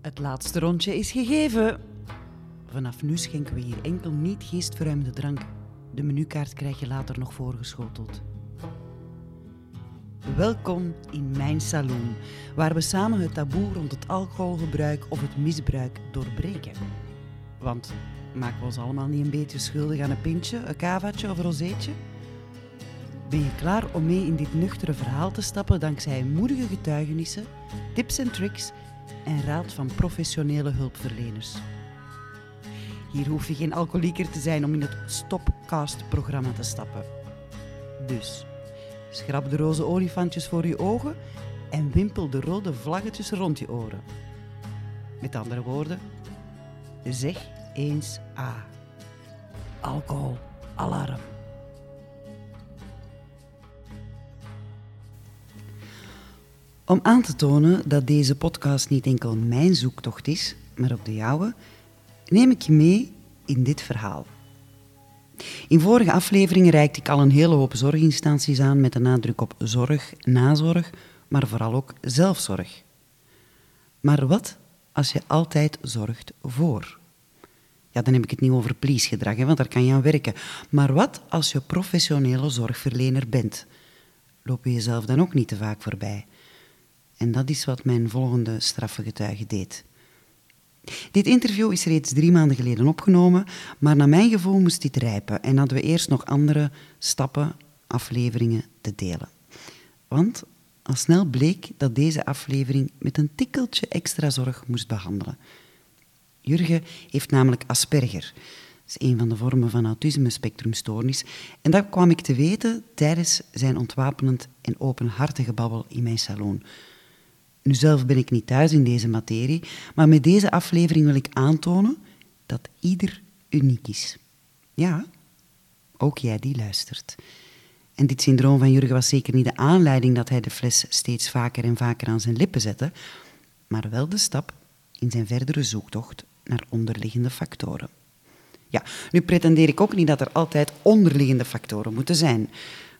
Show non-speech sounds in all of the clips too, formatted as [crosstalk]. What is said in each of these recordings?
Het laatste rondje is gegeven. Vanaf nu schenken we hier enkel niet geestverruimde drank. De menukaart krijg je later nog voorgeschoteld. Welkom in mijn saloon, waar we samen het taboe rond het alcoholgebruik of het misbruik doorbreken. Want maken we ons allemaal niet een beetje schuldig aan een pintje, een kavaatje of een rozeetje? Ben je klaar om mee in dit nuchtere verhaal te stappen dankzij moedige getuigenissen, tips en tricks en raad van professionele hulpverleners? Hier hoef je geen alcoholieker te zijn om in het Stopcast-programma te stappen. Dus, schrap de roze olifantjes voor je ogen en wimpel de rode vlaggetjes rond je oren. Met andere woorden, zeg eens A. Alcohol, alarm. Om aan te tonen dat deze podcast niet enkel mijn zoektocht is, maar ook de jouwe, neem ik je mee in dit verhaal. In vorige afleveringen reikte ik al een hele hoop zorginstanties aan met de nadruk op zorg, nazorg, maar vooral ook zelfzorg. Maar wat als je altijd zorgt voor? Ja, dan heb ik het niet over please-gedrag, want daar kan je aan werken. Maar wat als je professionele zorgverlener bent? Loop je jezelf dan ook niet te vaak voorbij? En dat is wat mijn volgende straffe getuige deed. Dit interview is reeds drie maanden geleden opgenomen, maar naar mijn gevoel moest dit rijpen en hadden we eerst nog andere stappen, afleveringen te delen. Want al snel bleek dat deze aflevering met een tikkeltje extra zorg moest behandelen. Jurgen heeft namelijk Asperger. Dat is een van de vormen van autisme-spectrumstoornis. En dat kwam ik te weten tijdens zijn ontwapenend en openhartige babbel in mijn salon. Nu zelf ben ik niet thuis in deze materie, maar met deze aflevering wil ik aantonen dat ieder uniek is. Ja, ook jij die luistert. En dit syndroom van Jurgen was zeker niet de aanleiding dat hij de fles steeds vaker en vaker aan zijn lippen zette, maar wel de stap in zijn verdere zoektocht naar onderliggende factoren. Ja, nu pretendeer ik ook niet dat er altijd onderliggende factoren moeten zijn.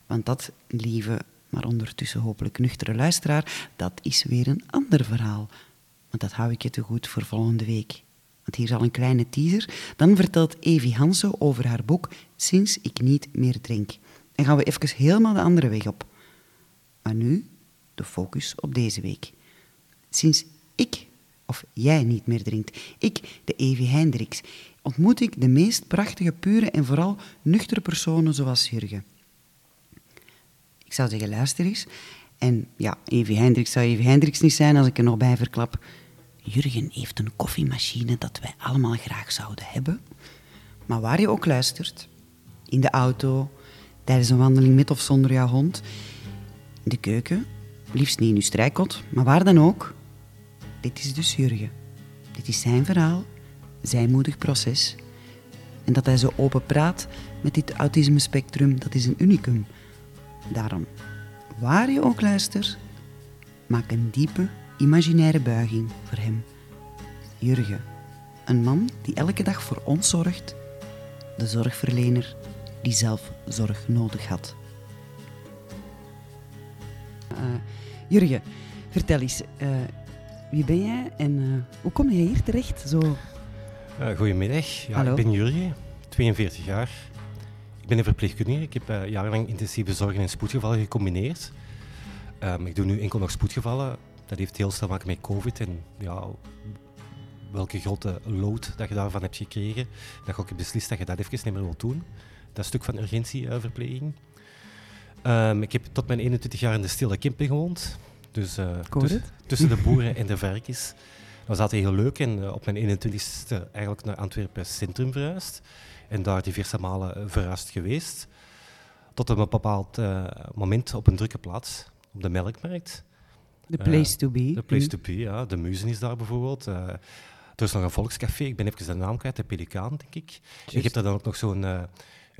Want dat, lieve, maar ondertussen hopelijk nuchtere luisteraar, dat is weer een ander verhaal. Want dat hou ik je te goed voor volgende week. Want hier zal een kleine teaser. Dan vertelt Evie Hansen over haar boek Sinds ik niet meer drink. En gaan we even helemaal de andere weg op. Maar nu de focus op deze week. Sinds ik of jij niet meer drinkt, ik, de Evie Hendricks, ontmoet ik de meest prachtige, pure en vooral nuchtere personen zoals Jurgen. Ik zou zeggen, luister eens. En ja, Evie Hendricks zou Evie Hendricks niet zijn als ik er nog bij verklap. Jurgen heeft een koffiemachine dat wij allemaal graag zouden hebben. Maar waar je ook luistert, in de auto, tijdens een wandeling met of zonder jouw hond, in de keuken, liefst niet in uw strijkot, maar waar dan ook, dit is dus Jurgen. Dit is zijn verhaal, zijn moedig proces. En dat hij zo open praat met dit autisme-spectrum, dat is een unicum. Daarom, waar je ook luistert, maak een diepe, imaginaire buiging voor hem. Jurgen, een man die elke dag voor ons zorgt, de zorgverlener die zelf zorg nodig had. Uh, Jurgen, vertel eens, uh, wie ben jij en uh, hoe kom jij hier terecht? Zo... Goedemiddag, ja, ik ben Jurgen, 42 jaar. Ik ben een verpleegkundige. Ik heb uh, jarenlang intensieve zorg en spoedgevallen gecombineerd. Um, ik doe nu enkel nog spoedgevallen. Dat heeft heel snel te maken met COVID en ja, welke grote load dat je daarvan hebt gekregen. Dat je ook beslist dat je dat even niet meer wilt doen. Dat stuk van urgentieverpleging. Um, ik heb tot mijn 21 jaar in de Stille Camping gewoond. Dus uh, tussen, tussen de [laughs] boeren en de varkens. Dat was altijd heel leuk. En uh, op mijn 21ste eigenlijk naar Antwerpen Centrum verhuisd. En daar diverse malen verhuisd geweest. Tot een bepaald moment op een drukke plaats, op de Melkmarkt. The place to be. The place to be, ja. De Muzen is daar bijvoorbeeld. er is nog een volkscafé, ik ben even de naam kwijt, de Pelikaan, denk ik. Just. Je hebt er dan ook nog zo'n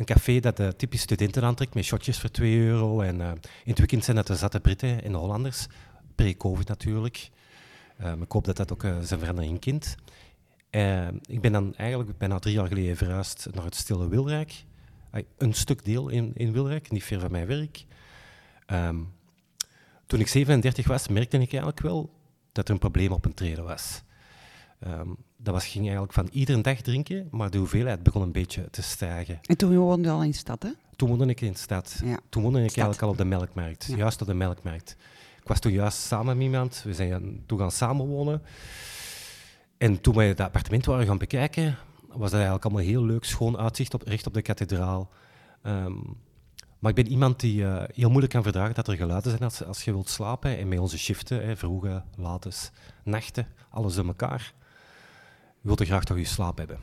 een café dat de typische studenten aantrekt met shotjes voor 2 euro. En uh, in het weekend zijn dat de zatte Britten en de Hollanders. Pre-COVID natuurlijk. Ik hoop dat dat ook uh, zijn verandering kent. Ik ben dan eigenlijk bijna drie jaar geleden verhuisd naar het Stille Wilrijk. een stuk deel in, in Wilrijk, niet ver van mijn werk. Um, toen ik 37 was, merkte ik eigenlijk wel dat er een probleem op een treden was. Ehm, dat was, ging eigenlijk van iedere dag drinken, maar de hoeveelheid begon een beetje te stijgen. En toen woonde je al in de stad, hè? Toen woonde ik in de stad. Ja. Toen woonde ik eigenlijk al op de melkmarkt, juist op de melkmarkt. Ik was toen juist samen met iemand, we zijn toen gaan samenwonen. En toen we het appartement waren gaan bekijken, was dat eigenlijk allemaal heel leuk, schoon uitzicht op, recht op de kathedraal. Ehm, maar ik ben iemand die uh, heel moeilijk kan verdragen dat er geluiden zijn als, als je wilt slapen. En met onze shiften, hè, vroege, late nachten, alles door elkaar, wil je graag toch je slaap hebben.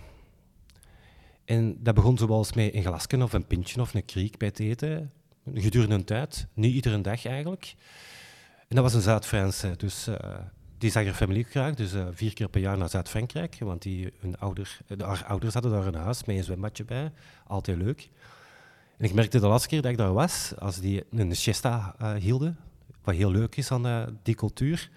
En dat begon zoals met een glasje of een pintje of een kriek bij het eten, gedurende een tijd, niet iedere dag eigenlijk. En dat was een Zuid-Franse, dus uh, die zag er familie graag, dus uh, vier keer per jaar naar Zuid-Frankrijk, want die, hun ouder, haar ouders hadden daar een huis met een zwembadje bij, altijd leuk. En ik merkte de laatste keer dat ik daar was, als die een siesta uh, hielden, wat heel leuk is aan uh, die cultuur.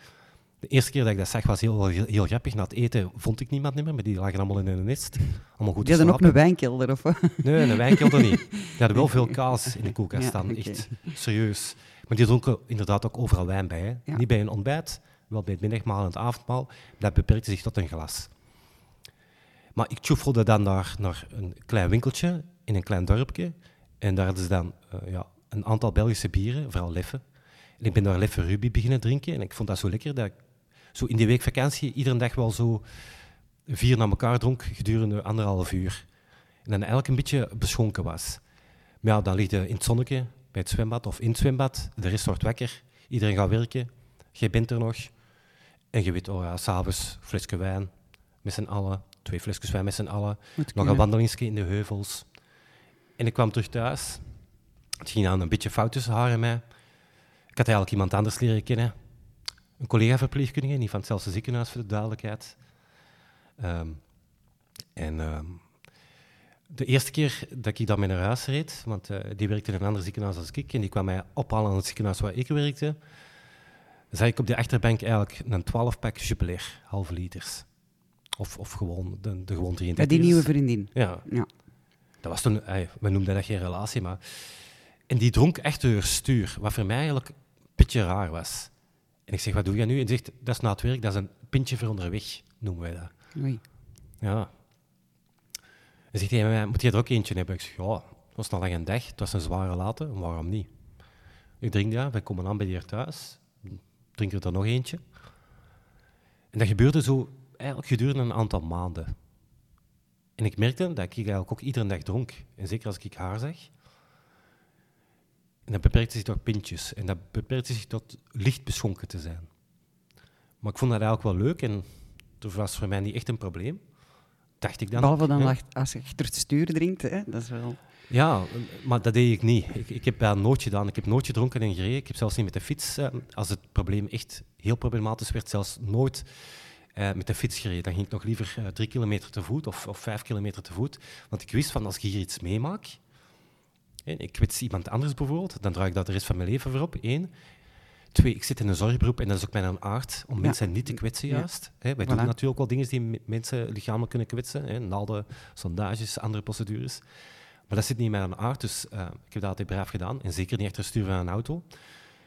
De eerste keer dat ik dat zag was heel, heel, heel, grappig. Na het eten vond ik niemand meer, maar die lagen allemaal in een nest. Allemaal goed Die hadden ook een wijnkelder, of Nee, een wijnkelder niet. [laughs] Die hadden wel veel kaas in de koelkast staan, echt serieus. Maar die dronken inderdaad ook overal wijn bij. Hè. Niet bij een ontbijt, wel bij het middagmaal en het avondmaal. Dat beperkte zich tot een glas. Maar ik tjoefelde dan naar, naar een klein winkeltje in een klein dorpje. En daar hadden ze dan uh, ja, een aantal Belgische bieren, vooral Leffe. En ik ben daar Leffe Ruby beginnen drinken. En ik vond dat zo lekker dat ik zo in die week vakantie iedere dag wel zo vier naar elkaar dronk gedurende anderhalf uur. En dan eigenlijk een beetje beschonken was. Maar ja, dan ligt je in het zonnetje, bij het zwembad of in het zwembad. De rest wordt wakker. Iedereen gaat werken. Je bent er nog. En je weet, oh ja, s'avonds flesje wijn met z'n allen. Twee flesjes wijn met z'n allen. Nog een wandelingsje in de heuvels. En ik kwam terug thuis. Het ging aan een beetje fout tussen haar en mij. Ik had eigenlijk iemand anders leren kennen. Een collega-verpleegkundige, niet van hetzelfde ziekenhuis voor de duidelijkheid. Ehm, en ehm, de eerste keer dat ik daarmee naar huis reed, want uh, die werkte in een ander ziekenhuis als ik, en die kwam mij ophalen aan het ziekenhuis waar ik werkte, zag ik op de achterbank eigenlijk een 12-pack Jupiler, halve liters. Of, of gewoon de, de gewoon 33. Bij die nieuwe vriendin? Ja. ja. Dat was toen, we noemden dat geen relatie, maar... En die dronk echt door stuur, wat voor mij eigenlijk een beetje raar was. En ik zeg, wat doe je nu? En hij zegt, dat is na het werk, dat is een pintje voor onderweg, noemen wij dat. Oei. Ja. En zegt hij, moet je er ook eentje hebben? Ik zeg, ja, het was nog lang een dag, het was een zware late, waarom niet? Ik drink dat, we komen aan bij die thuis, drink er dan nog eentje. En dat gebeurde zo eigenlijk gedurende een aantal maanden. En ik merkte dat ik eigenlijk ook iedere dag dronk. En zeker als ik haar zag. En dat beperkte zich tot pintjes. En dat beperkte zich tot licht beschonken te zijn. Maar ik vond dat eigenlijk wel leuk. En dat was voor mij niet echt een probleem. Dacht ik dan. Behalve dan als je achter het stuur drinkt. Hè? Dat is wel... Ja, maar dat deed ik niet. Ik, ik heb dat nooit gedaan. Ik heb nooit gedronken en gereden. Ik heb zelfs niet met de fiets, eh, als het probleem echt heel problematisch werd, zelfs nooit uh, met de fiets gereden. Dan ging ik nog liever uh, drie kilometer te voet of, of, vijf kilometer te voet. Want ik wist van als ik hier iets meemaak, en ik kwets iemand anders bijvoorbeeld, dan draag ik dat de rest van mijn leven voorop. Eén. Twee, ik zit in een zorgberoep en dat is ook mijn aard om mensen niet te kwetsen juist. Ja. wij doen natuurlijk ook wel dingen die mensen lichamelijk kunnen kwetsen. Hè, naalden, sondages, andere procedures. Maar dat zit niet in mijn aard, dus uh, ik heb dat altijd braaf gedaan. En zeker niet achter het stuur van een auto.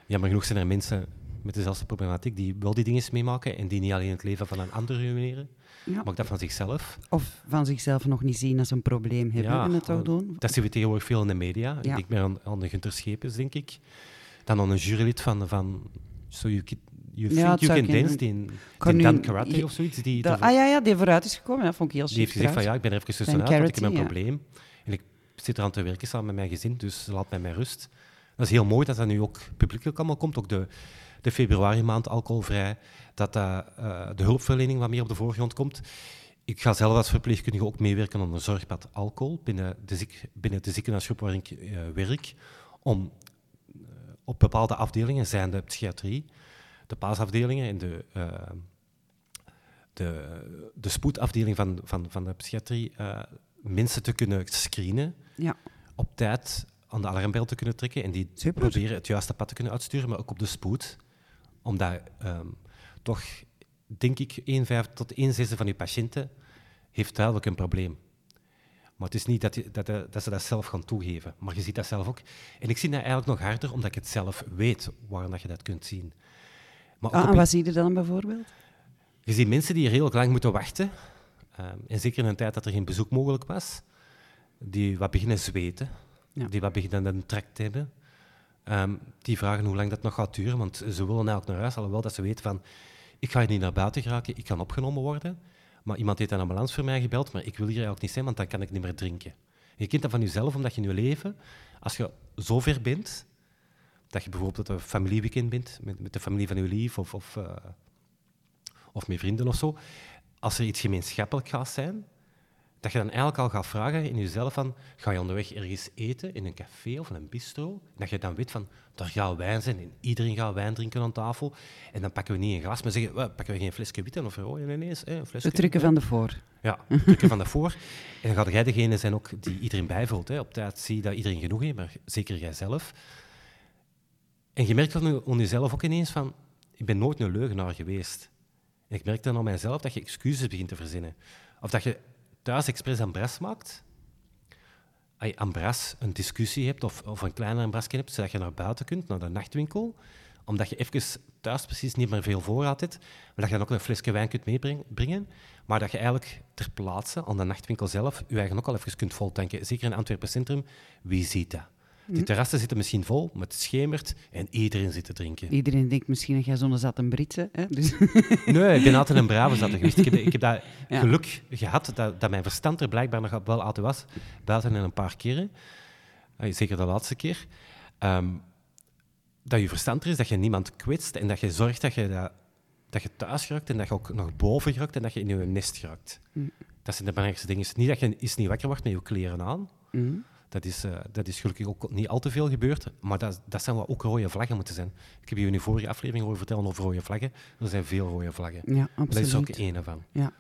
Jammer genoeg zijn er mensen met dezelfde problematiek, die wel die dingen meemaken en die niet alleen het leven van een ander ruïneren, ja. maar ook dat van zichzelf. Of van zichzelf nog niet zien als een probleem hebben ja, het toch doen. Dat zien we tegenwoordig veel in de media. Ik denk meer aan, aan de Gunter Schepens, denk ik. Dan aan een jurylid van, van So You, you Think You Can Dance, die, die Dan Karate of zoiets. Die ah ja, ja, die vooruit is gekomen, dat vond ik heel Die heeft gezegd van ja, ik ben er even tussenuit, want ik heb een probleem. Zit eraan te werken samen met mijn gezin, dus laat mij met rust. Dat is heel mooi dat dat nu ook publiekelijk allemaal komt. Ook de, de februari maand alcoholvrij, dat uh, de hulpverlening wat meer op de voorgrond komt. Ik ga zelf als verpleegkundige ook meewerken aan een zorgpad alcohol binnen de, ziek, binnen de ziekenhuisgroep waar ik uh, werk, om op bepaalde afdelingen, zijn de psychiatrie, de paasafdelingen en de, de, de spoedafdeling van, van, van de psychiatrie, mensen te kunnen screenen ja. op tijd aan de alarmbel te kunnen trekken en die proberen het juiste pad te kunnen uitsturen, maar ook op de spoed omdat um, toch, denk ik, 1 vijf tot 1 zesde van uw patiënten heeft duidelijk een probleem. Maar het is niet dat, dat, dat, ze dat zelf gaan toegeven. Maar je ziet dat zelf ook. En ik zie dat eigenlijk nog harder, omdat ik het zelf weet waarom dat je dat kunt zien. Maar ah, en wat zie je dan bijvoorbeeld? Je ziet mensen die heel lang moeten wachten. Ehm, en zeker in een tijd dat er geen bezoek mogelijk was. Die wat beginnen zweten. Die wat beginnen een trek te hebben. Ehm, die vragen hoe lang dat nog gaat duren. Want ze willen eigenlijk naar huis. Alhoewel dat ze weten van... Ik ga hier niet naar buiten geraken. Ik kan opgenomen worden. Maar iemand heeft een ambulance voor mij gebeld. Maar ik wil hier eigenlijk niet zijn, want dan kan ik niet meer drinken. Je kent dat van jezelf, omdat je in je leven... Als je zo ver bent... Dat je bijvoorbeeld een familieweekend bent met, met de familie van je lief of, of uh, of met vrienden of zo, als er iets gemeenschappelijk gaat zijn, dat je dan eigenlijk al gaat vragen in jezelf van, ga je onderweg ergens eten, in een café of in een bistro? Dat je dan weet van, daar gaat wijn zijn en iedereen gaat wijn drinken aan tafel. En dan pakken we niet een glas, maar zeggen, we pakken we geen flesje witte of rode ineens. Hè, een flesje, de trucken van de voor. Ja, trucken van de voor. En dan gaat jij degene zijn ook die iedereen bijvult. Hè. Op tijd zie je dat iedereen genoeg heeft, maar zeker jijzelf. En je merkt van jezelf ook ineens van, ik ben nooit een leugenaar geweest. Ik merk dan aan mijzelf dat je excuses begint te verzinnen. Of dat je thuis expres ambras maakt. Als je ambras een discussie hebt of, of een kleine ambrasje hebt, zodat je naar buiten kunt, naar de nachtwinkel, omdat je even thuis precies niet meer veel voorraad hebt, maar dat je dan ook een flesje wijn kunt meebrengen, maar dat je eigenlijk ter plaatse, aan de nachtwinkel zelf, je eigen ook al even kunt voltanken. Zeker in Antwerpen Centrum, wie ziet dat? Die terrassen zitten misschien vol, maar het schemert en iedereen zit te drinken. Iedereen denkt misschien dat jij zo'n zat een Britse. Hè? Dus. [laughs] Nee, ik ben altijd een brave zat geweest. Ik heb, ik heb dat geluk gehad dat, dat mijn verstand er blijkbaar nog wel altijd was. Buiten en een paar keren. Zeker de laatste keer. Ehm, dat je verstand er is, dat je niemand kwetst en dat je zorgt dat je, dat, dat je thuis geraakt en dat je ook nog boven geraakt en dat je in je nest geraakt. Mm. Dat zijn de belangrijkste dingen. Niet dat je is niet wakker wordt met je kleren aan. Mm. Dat is, uh, dat is gelukkig ook niet al te veel gebeurd, maar dat, dat zijn wel ook rode vlaggen moeten zijn. Ik heb je in de vorige aflevering over vertellen over rode vlaggen. Er zijn veel rode vlaggen. Ja, absoluut. Dat is ook één van. Ja.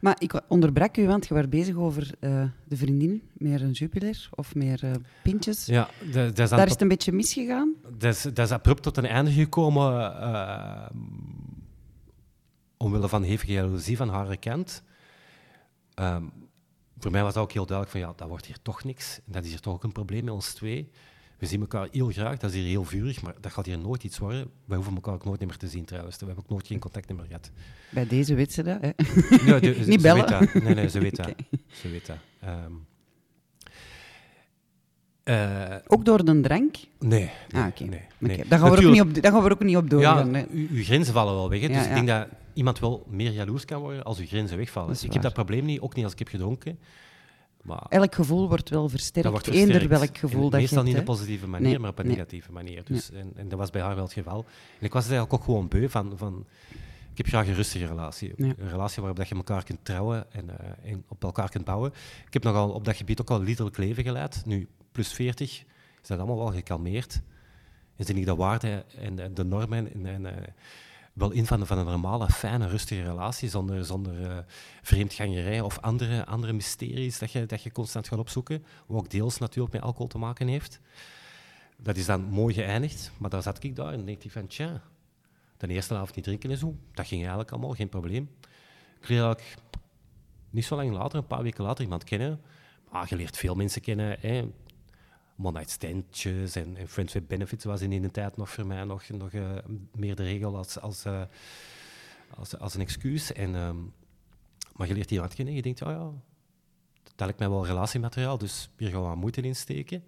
Maar ik onderbrak u, want je was bezig over uh, de vriendin, meer een Jupiler of meer uh, pintjes. Ja, dat, dat is Daar is het een beetje misgegaan? Dat is, dat is abrupt tot een einde gekomen, uh, omwille van hevige jaloezie van haar kant. Um, voor mij was dat ook heel duidelijk van ja, dat wordt hier toch niks. En dat is hier toch ook een probleem met ons twee. We zien elkaar heel graag, dat is hier heel vurig, maar dat gaat hier nooit iets worden. Wij hoeven elkaar ook nooit meer te zien trouwens. We hebben ook nooit geen contact meer gehad. Bij deze weet ze dat, hè? Nee, de, [laughs] Niet bellen? Weet dat. Nee, nee, ze weet [laughs] dat. Ze weet dat. Um, uh, ook door de drank? Nee. nee ah. Okay. Nee, nee. Daar, gaan we ook niet op, daar gaan we ook niet op doorgaan. Ja, uw grenzen vallen wel weg. Hè. dus ik denk dat iemand wel meer jaloers kan worden als uw grenzen wegvallen. Ik heb dat probleem niet, ook niet als ik heb gedronken. Maar Elk gevoel wordt wel versterkt, wordt versterkt. eender welk gevoel dat je Meestal niet op een positieve manier, maar op een negatieve manier. Dus, en, en, dat was bij haar wel het geval. En ik was eigenlijk ook gewoon beu van... van ik heb graag een rustige relatie. Een relatie waarop dat je elkaar kunt trouwen en, uh, en, op elkaar kunt bouwen. Ik heb nogal op dat gebied ook al liederlijk leven geleid. Nu, plus 40, is dat allemaal wel gekalmeerd. En zie ik de waarden en de normen en, en uh, wel in van, van een normale, fijne, rustige relatie, zonder, zonder uh, vreemdgangerij of andere, andere mysteries dat je, dat je constant gaat opzoeken, wat ook deels natuurlijk met alcohol te maken heeft. Dat is dan mooi geëindigd, maar daar zat ik daar en denk ik van, tja, de eerste avond niet drinken en zo, dat ging eigenlijk allemaal, geen probleem. Ik leer eigenlijk niet zo lang later, een paar weken later, iemand kennen. Maar je leert veel mensen kennen. Hè one-night standjes en, en, friends with benefits was in die tijd nog voor mij nog, nog uh, meer de regel als, als, uh, als, als, een excuus. En, um, maar je leert iemand kennen en je denkt, oh ja, dat lijkt mij wel relatiemateriaal, dus hier gaan we wat moeite in steken.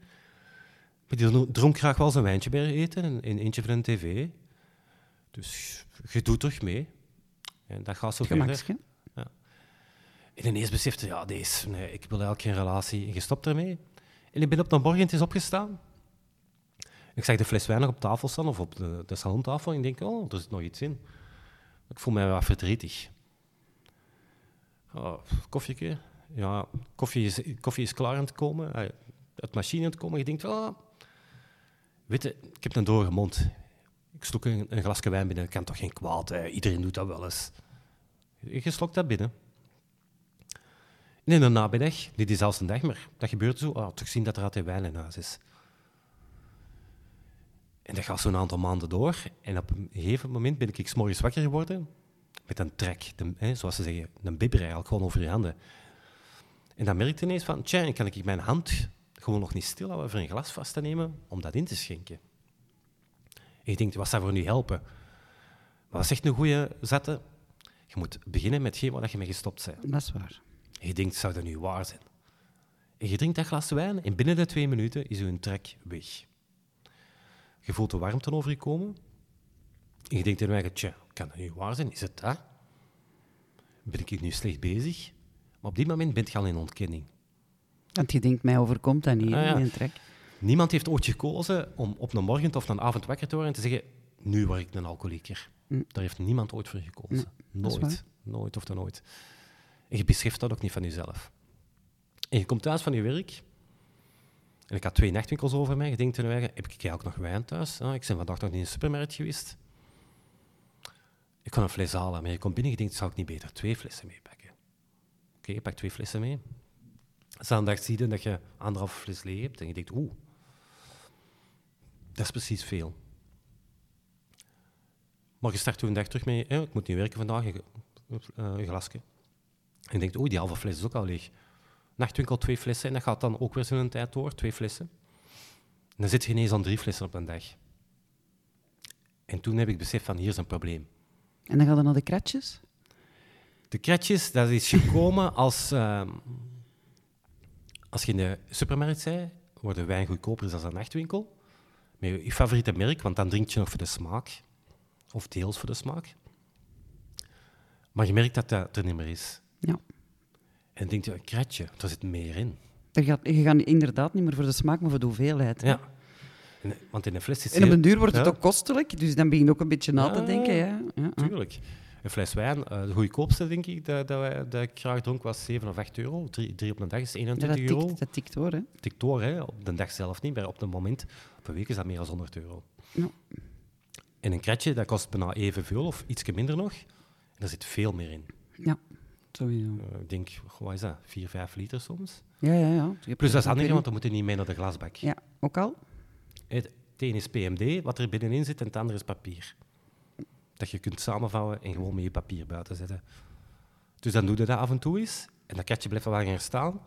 Maar die dronk graag wel zijn wijntje bij eten en, en eentje van een tv. Dus je doet toch mee. En dat gaat zo verder. Ja. En ineens besefte ja, deze, nee, ik wil eigenlijk geen relatie. En je stopt ermee. En ik ben op de is opgestaan. Ik zag de fles wijn nog op tafel staan, of op de, de salontafel. En ik denk, oh, er zit nog iets in. Ik voel mij wat verdrietig. Oh, koffieke. Ja, koffie is, koffie is klaar aan het komen. Het machine aan het komen. Je denkt, oh, weet ik heb een droge mond. Ik stok een, een glasje wijn binnen. Dat kan toch geen kwaad, hè? iedereen doet dat wel eens. Je slokt dat binnen. In de namiddag, niet diezelfde dag, maar dat gebeurt zo. Oh, toch zien dat er altijd wijn in is. En dat gaat zo'n aantal maanden door. En op een gegeven moment ben ik s'morgens wakker geworden met een trek, hè, zoals ze zeggen, een bibber eigenlijk, gewoon over je handen. En dan merkte ineens van, tja, kan ik mijn hand gewoon nog niet stil houden voor een glas vast te nemen om dat in te schenken. En je denkt, wat zou voor nu helpen? Maar wat zegt een goede zette? Je moet beginnen met hetgeen waar je mee gestopt bent. Dat is waar. Je denkt, zou dat nu waar zijn? En je drinkt dat glas wijn en binnen de twee minuten is je trek weg. Je voelt de warmte over je komen. En je denkt in je tja, kan dat nu waar zijn? Is het dat? Ben ik nu slecht bezig? Maar op die moment ben je al in ontkenning. Want je denkt, mij overkomt dat niet, ah, ja. trek. Niemand heeft ooit gekozen om op een morgen of een avond wakker te worden en te zeggen, nu word ik een alcoholieker. Mm. Daar heeft niemand ooit voor gekozen. nooit. Nooit of dan nooit. En je beschrijft dat ook niet van jezelf. En je komt thuis van je werk. En ik had twee nachtwinkels over mij. Je denkt in heb ik eigenlijk nog wijn thuis? Ah, ik ben vandaag nog niet in de supermarkt geweest. Ik kan een fles halen, maar je komt binnen en je denkt, zou ik niet beter twee flessen meepakken? Oké, je pakt twee flessen mee. Zondag zie je dat je anderhalf fles leeg hebt en je denkt, oeh, dat is precies veel. Maar je start toen een dag terug mee, ik moet niet werken vandaag, een, een glasje. En je denkt, oeh, die halve fles is ook al leeg. Nachtwinkel twee flessen en dat gaat dan ook weer zo'n tijd door, twee flessen. En dan zit je ineens aan drie flessen op een dag. En toen heb ik beseft van, hier is een probleem. En dan gaat het naar de kratjes? De kratjes, dat is gekomen [laughs] als... Ehm, als je in de supermarkt zei, wordt de wijn goedkoper dan een nachtwinkel. Met je favoriete merk, want dan drink je nog voor de smaak. Of deels voor de smaak. Maar je merkt dat dat er niet meer is. Ja. En denk je, een kratje, er zit meer in. Er gaat, je gaat inderdaad niet meer voor de smaak, maar voor de hoeveelheid. Ja. want in een fles zit En op een duur wordt het ook kostelijk, dus dan begin je ook een beetje na te denken. Ja, ja. Tuurlijk. Een fles wijn, uh, de goedkoopste denk ik dat, dat, wij, dat ik graag dronk was 7 of 8 euro. Drie, drie op een dag is 21 dat euro. Tikt, dat tikt hoor, hè? Tikt door, hè. Op de dag zelf niet, maar op het moment, op een week is dat meer dan 100 euro. Ja. En een kratje, dat kost bijna evenveel of iets minder nog. En daar zit veel meer in. Ja, sowieso. Uh, ik denk, wat is dat, 4, 5 liter soms? Ja, ja, ja. Plus dat is handig, want dan moet je niet mee naar de glasbak. Ja, ook al? Het, een is PMD, wat er binnenin zit, en het andere is papier dat je kunt samenvouwen en gewoon met je papier buiten zetten. Dus dan doe je dat af en toe eens. En dat kratje blijft wel langer staan.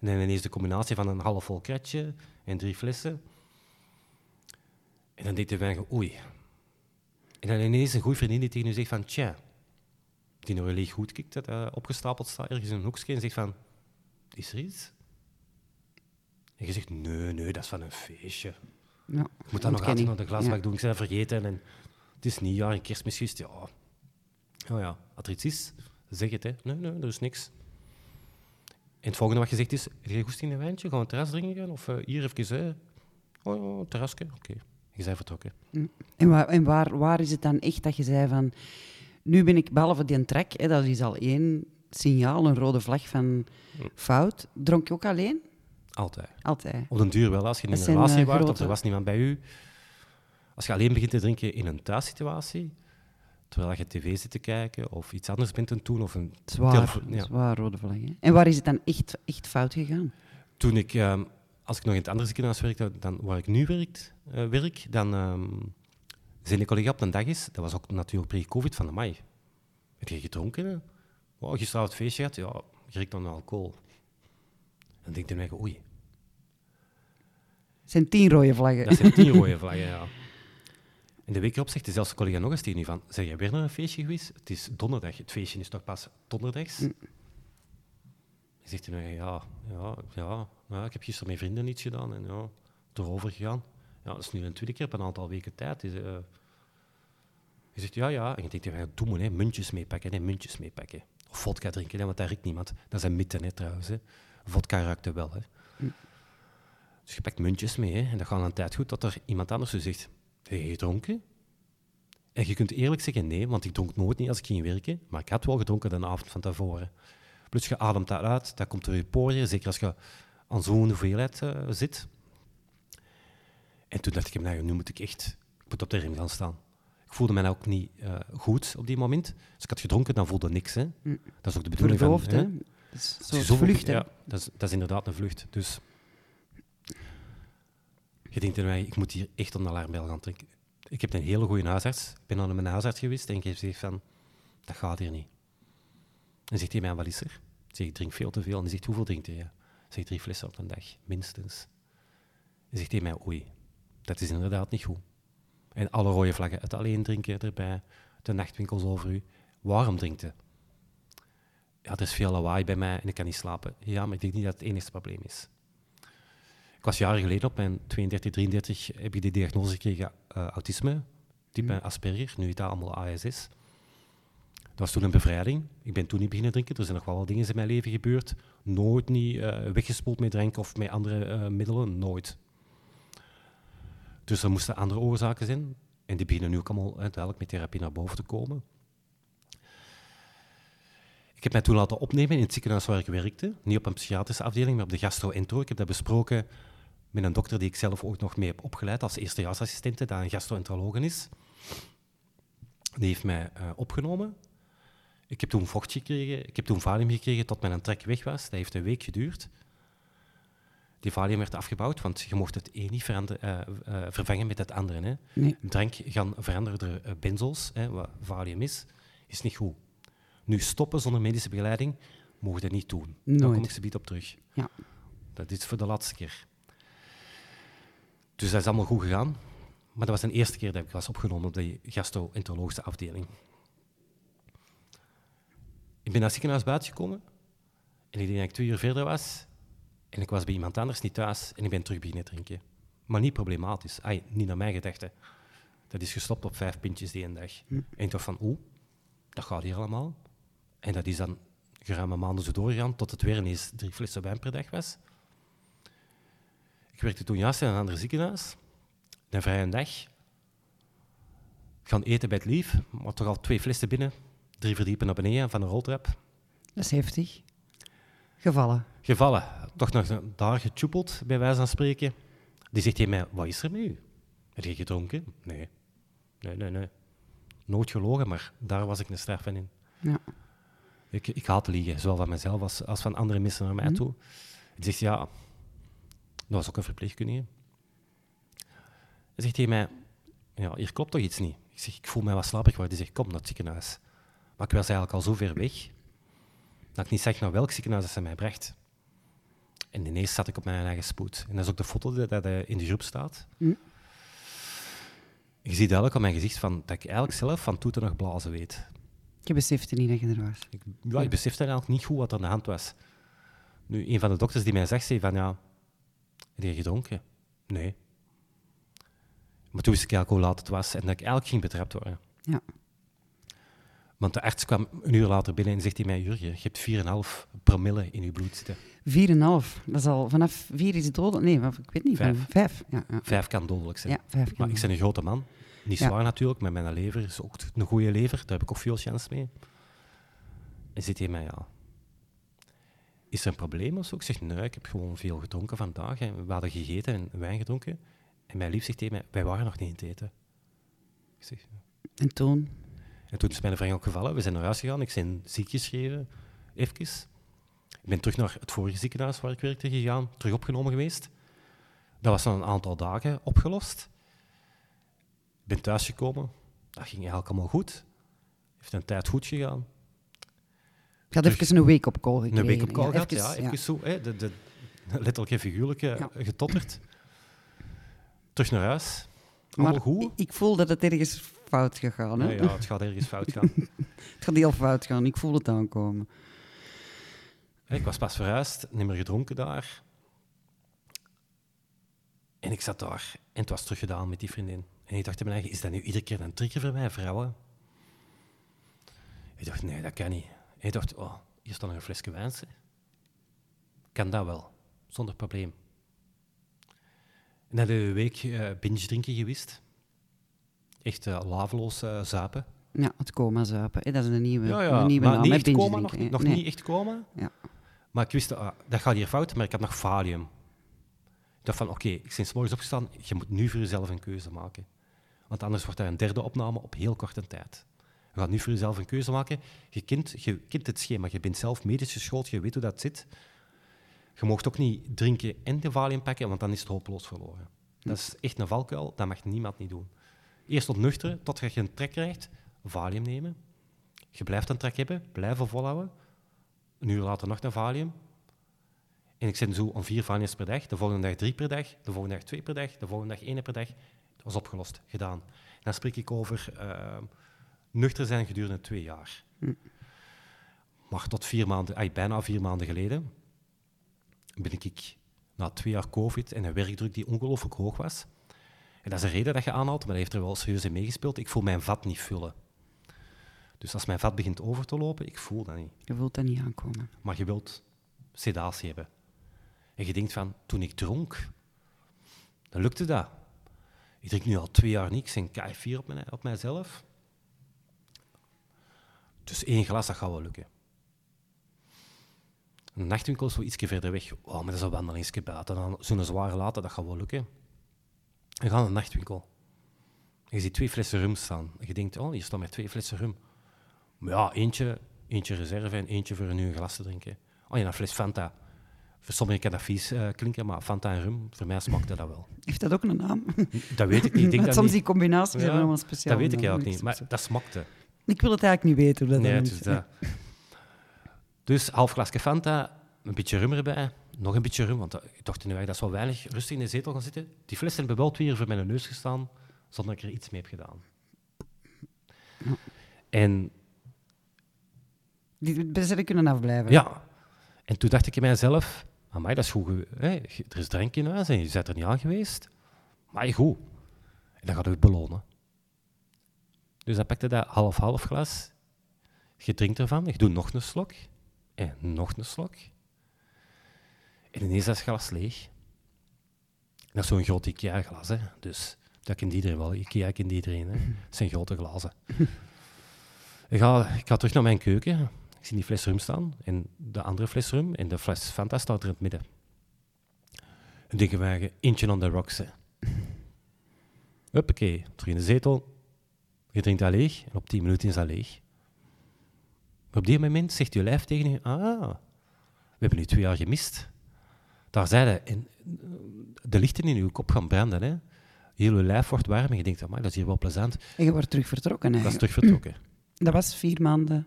En dan ineens de combinatie van een half vol kratje en drie flessen. En dan denkt de wijn, oei. En dan ineens een goede vriendin die tegen je zegt van, tja, die nog leeg goed kijkt, dat uh, opgestapeld staat ergens in een hoekje en zegt van, is er iets? En je zegt, nee, nee, dat is van een feestje. Ja, ik moet dat nog altijd naar de glasbak doen, ik ben vergeten. En het is niet, ja, een kerstmis ja. Oh ja, als er iets is, zeg het, hè. Nee, nee, er is niks. En het volgende wat je zegt is, heb je goed in een wijntje? Gaan we een terras drinken? Of uh, hier even, hè? Oh ja, terrasje, oké. Je bent vertrokken. Mm. En, waar, en waar, waar is het dan echt dat je zei van... Nu ben ik, behalve die trek, hè, dat is al één signaal, een rode vlag van fout. Dronk je ook alleen? Altijd. Altijd. Op den duur wel, als je in een relatie uh, was of er was niemand bij u als je alleen begint te drinken in een thuissituatie, terwijl je tv zit te kijken of iets anders bent te doen. Of een zwaar, ja. zwaar rode vlag. En waar is het dan echt, echt fout gegaan? Toen ik, ehm, als ik nog in het andere ziekenhuis werkte, dan waar ik nu werkt, uh, werk, dan um, zijn collega op een dag is, dat was ook natuurlijk pre-covid van de mei. Heb je gedronken? Oh, gisteravond het feestje gehad? Ja, je riekt dan alcohol. Dan denk je mij, oei. Het zijn tien rode vlaggen. Dat zijn tien [laughs] rode vlaggen, ja. En de week erop zegt dezelfde collega nog eens tegen u van, zeg jij weer naar een feestje geweest? Het is donderdag, het feestje is toch pas donderdags? Mm. Dan zegt hij, ja, ja, ja, ja, ik heb gisteren met vrienden iets gedaan en ja, erover gegaan. Ja, dat is nu een tweede keer op een aantal weken tijd. Is, uh, je zegt, ja, ja. En je denkt, ja, doe hè, muntjes meepakken, hè, muntjes meepakken. Of vodka drinken, hè, want daar riekt niemand. Dat zijn mythen, hè, trouwens. Hè. Vodka ruikt wel, hè. Mm. Dus je pakt muntjes mee, hè, en dat gaat een tijd goed dat er iemand anders zo zegt, heb je gedronken? En je kunt eerlijk zeggen nee, want ik dronk nooit niet als ik ging werken, maar ik had wel gedronken de avond van tevoren. Plus je ademt dat uit, dat komt er je poriën, zeker als je aan zo'n hoeveelheid uh, zit. En toen dacht ik, nou, nu moet ik echt ik moet op de rem gaan staan. Ik voelde mij ook niet uh, goed op die moment. Als ik had gedronken, dan voelde niks. Hè. Mm. Dat is ook de bedoeling Verdoofd, van... Hè? Dat is een vlucht, Ja, dat is, dat is inderdaad een vlucht. Dus je denkt er mij, ik moet hier echt een alarmbel gaan trekken. Ik heb een hele goede huisarts. Ik ben aan mijn huisarts geweest en ik gezegd van, dat gaat hier niet. En zegt hij mij, wat is er? Ik zeg, ik drink veel te veel. En hij zegt, hoeveel drinkt hij? Ik zeg, drie flessen op een dag, minstens. En zegt hij mij, oei, dat is inderdaad niet goed. En alle rode vlaggen, het alleen drinken erbij, de nachtwinkels over u. Waarom drinkt hij? ja, er is veel lawaai bij mij en ik kan niet slapen. Ja, maar ik denk niet dat het het enige probleem is. Ik was jaren geleden op mijn 32, 33 heb ik de diagnose gekregen uh, autisme, type mm. Asperger, nu heet dat allemaal ASS. Dat was toen een bevrijding. Ik ben toen niet beginnen drinken. Er zijn nog wel wat dingen in mijn leven gebeurd. Nooit niet uh, weggespoeld met drinken of met andere uh, middelen. Nooit. Dus er moesten andere oorzaken zijn. En die beginnen nu ook allemaal uiteindelijk met therapie naar boven te komen. Ik heb mij toen laten opnemen in het ziekenhuis waar ik werkte. Niet op een psychiatrische afdeling, maar op de gastro-entro. Ik heb dat besproken met een dokter die ik zelf ook nog mee heb opgeleid als eerstejaarsassistente, dat een gastroenteroloog is. Die heeft mij uh, opgenomen. Ik heb toen vocht gekregen, ik heb toen valium gekregen tot mijn trek weg was. Dat heeft een week geduurd. Die valium werd afgebouwd, want je mocht het een niet uh, vervangen met het andere. Hè. Nee. Drank gaan veranderde benzels, hè, wat valium is, is niet goed. Nu stoppen zonder medische begeleiding, mogen dat niet doen. Nooit. Daar kom ik ze bied op terug. Ja. Dat is voor de laatste keer. Dus dat is allemaal goed gegaan. Maar dat was de eerste keer dat ik was opgenomen op de gastroenterologische afdeling. Ik ben naar het ziekenhuis buiten gekomen en ik denk dat ik twee uur verder was en ik was bij iemand anders niet thuis en ik ben terug beginnen drinken. Maar niet problematisch, niet naar mijn gedachten. Dat is gestopt op vijf pintjes die een dag. Hm. En ik dacht van, oeh, dat gaat hier allemaal. En dat is dan geruime maanden zo doorgegaan tot het weer ineens drie flessen wijn per dag was. Ik werkte toen juist in een ander ziekenhuis. Een vrije dag. Gaan eten bij het lief, maar toch al twee flessen binnen. Drie verdiepen naar beneden van een roltrap. Dat is heftig. Gevallen. Gevallen. Toch nog daar getjoepeld, bij wijze van spreken. Die zegt tegen mij, wat is er met u? Heb je gedronken? Nee. Nee, nee, nee. Nooit gelogen, maar daar was ik een straf van in. Ja. Ik, ik haat liegen, zowel van mezelf als, als van andere mensen naar mij mhm. toe. Die zegt, ja, dat was ook een verpleegkundige. Hij zegt tegen mij, ja, hier klopt toch iets niet? Ik zeg, ik voel mij wat slapig worden. Die zegt, kom naar het ziekenhuis. Maar ik was eigenlijk al zo ver weg, dat ik niet zeg naar welk ziekenhuis ze mij bracht. En ineens zat ik op mijn eigen spoed. En dat is ook de foto dat in de groep staat. Hm. Je ziet duidelijk op mijn gezicht van, dat ik eigenlijk zelf van toeten nog blazen weet. Je besefte niet dat je er was? Ik, ja, ik besefte eigenlijk niet goed wat aan de hand was. Nu, een van de dokters die mij zegt, zei van, ja, heb je gedronken? Nee. Maar toen wist ik eigenlijk hoe laat het was en dat ik eigenlijk ging betrapt worden. Ja. Want de arts kwam een uur later binnen en zegt hij mij, Jurgen, je hebt 4,5 promille in je bloed zitten. 4,5? Dat is al vanaf 4 is het dodelijk? Nee, ik weet niet. 5. 5, ja, ja. 5 kan dodelijk zijn. Ja, 5 kan maar ik ben een grote man. Niet zwaar natuurlijk, maar mijn lever is ook een goede lever. Daar heb ik ook veel chance mee. En zit hij mij, ja, is er een probleem of zo? Ik zeg, nee, ik heb gewoon veel gedronken vandaag. En we hadden gegeten en wijn gedronken. En mijn lief zegt tegen mij, wij waren nog niet in het eten. Ik zeg, en toen? En toen is mijn vriend ook gevallen. We zijn naar huis gegaan. Ik ben ziek geschreven, even. Ik ben terug naar het vorige ziekenhuis waar ik werkte gegaan, terug opgenomen geweest. Dat was dan een aantal dagen opgelost. Ik ben thuisgekomen. Dat ging eigenlijk allemaal goed. Heeft een tijd goed gegaan. Ik had even een week op call gekregen. Een week op call gehad, ja. Even zo, hè, de, de, letterlijk en figuurlijk ja. getotterd. Terug naar huis. Allemaal maar goed. Ik voel dat het ergens fout gegaan. Hè? Ja, ja, het gaat ergens fout gaan. [laughs] het gaat heel fout gaan. Ik voel het aankomen. Ik was pas verhuisd, niet meer gedronken daar. En ik zat daar en het was teruggedaan met die vriendin. En ik dacht in mijn eigen, is dat nu iedere keer een trigger voor mij, vrouwen? Ik dacht, nee, dat kan niet. Hij dacht, oh, hier staat nog een flesje wijn. Kan dat wel, zonder probleem. En dan een week uh, binge drinken geweest. Echt uh, laveloos uh, zuipen. Ja, het coma zuipen. dat is een nieuwe, ja, ja. Een nieuwe maar naam. Niet echt coma, nog, nog niet echt coma. Ja. Maar ik wist, ah, dat gaat hier fout, maar ik had nog valium. Ik dacht van, oké, ik ben morgens opgestaan, je moet nu voor jezelf een keuze maken. Want anders wordt dat een derde opname op heel korte tijd. Je gaat nu voor jezelf een keuze maken. Je kent, je kent het schema, je bent zelf medisch geschoold, je weet hoe dat zit. Je mag ook niet drinken en de valium pakken, want dan is het hopeloos verloren. Dat is echt een valkuil, dat mag niemand niet doen. Eerst ontnuchteren, totdat je een trek krijgt, valium nemen. Je blijft een trek hebben, blijven volhouden. Een uur later nog een valium. En ik zit zo om vier valiums per dag, de volgende dag drie per dag, de volgende dag twee per dag, de volgende dag één per dag. Dat was opgelost, gedaan. En dan spreek ik over... Uh, nuchter zijn gedurende twee jaar. Hm. Maar tot vier maanden, bijna vier maanden geleden ben ik na twee jaar COVID en een werkdruk die ongelooflijk hoog was. En dat is een reden dat je aanhaalt, maar dat heeft er wel serieus in meegespeeld. Ik voel mijn vat niet vullen. Dus als mijn vat begint over te lopen, ik voel dat niet. Je voelt dat niet aankomen. Maar je wilt sedatie hebben. En je denkt van, toen ik dronk, dan lukte dat. Ik drink nu al twee jaar niks en kei vier op, mijn, op mijzelf. Dus één glas, dat gaat wel lukken. Een nachtwinkel is wel iets verder weg. Oh, maar dat is een wandelingsje buiten. Zo'n zware later, dat gaat wel lukken. We gaan naar een nachtwinkel. je ziet twee flessen rum staan. Je denkt, oh, hier staan maar twee flessen rum. Maar ja, eentje, eentje reserve en eentje voor een nieuw glas te drinken. Oh ja, een fles Fanta. Voor sommigen kan dat vies uh, klinken, maar Fanta en rum, voor mij smakte dat wel. Heeft dat ook een naam? [laughs] Dat weet ik niet. Ik denk dat soms niet. die combinaties ja, helemaal speciaal. Dat weet ik eigenlijk niet, maar dat smakte. Ik wil het eigenlijk niet weten. Hoe dat nee, het is dat. [laughs] Dus half glasje Fanta, een beetje rum erbij, nog een beetje rum, want ik dacht nu dat is wel weinig rustig in de zetel gaan zitten. Die flessen hebben wel twee uur voor mijn neus gestaan, zonder dat ik er iets mee heb gedaan. En... Die best kunnen afblijven. Ja. En toen dacht ik in mijzelf, amai, dat is goed. Hè? Er is drank in huis en je bent er niet aan geweest. Maar goed. En dan gaat het belonen. Dus dan pakte dat half-half glas. Je drinkt ervan, je doet nog een slok. En nog een slok. En ineens is dat glas leeg. Dat is zo'n groot IKEA-glas, hè. Dus dat kent iedereen wel. IKEA kent iedereen, hè. [laughs] Dat zijn grote glazen. ik, ga, ik ga terug naar mijn keuken. Ik zie die fles rum staan. En de andere fles rum en de fles Fanta staat er in het midden. En denken wij, eentje on the rocks, hè. Huppakee, terug in de zetel. Je drinkt dat leeg. En op 10 minuten is dat leeg. Maar op die moment zegt je lijf tegen je, ah, we hebben nu twee jaar gemist. Daar zijn en de lichten in je kop gaan branden. Hè. Heel je lijf wordt warm en je denkt, dat is hier wel plezant. En je wordt terug vertrokken eigenlijk. Dat is terug vertrokken. Dat was vier maanden.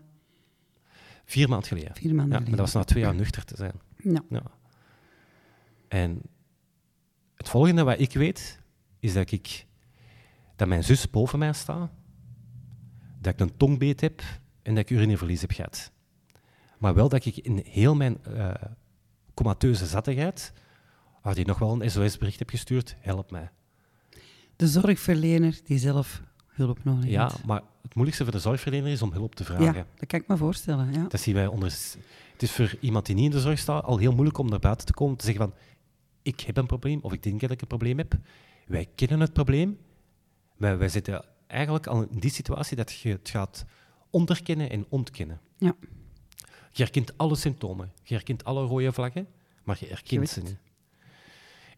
Vier maanden geleden. Vier maanden ja, geleden. Maar dat was na twee jaar nuchter te zijn. Ja. ja. En het volgende wat ik weet, is dat ik dat mijn zus boven mij staat, dat ik een tongbeet heb en dat ik urineverlies heb gehad. Maar wel dat ik in heel mijn uh, comateuze zattigheid, waar die nog wel een SOS-bericht heb gestuurd, help mij. De zorgverlener die zelf hulp nodig heeft. Ja, maar het moeilijkste voor de zorgverlener is om hulp te vragen. Ja, dat kan ik me voorstellen. Ja. Dat zien wij onder... Het is voor iemand die niet in de zorg staat al heel moeilijk om naar buiten te komen, te zeggen van ik heb een probleem, of ik denk dat ik een probleem heb. Wij kennen het probleem, maar wij zitten eigenlijk al in die situatie dat je het gaat onderkennen en ontkennen. Ja. Je herkent alle symptomen, je herkent alle rode vlaggen, maar je herkent ze niet.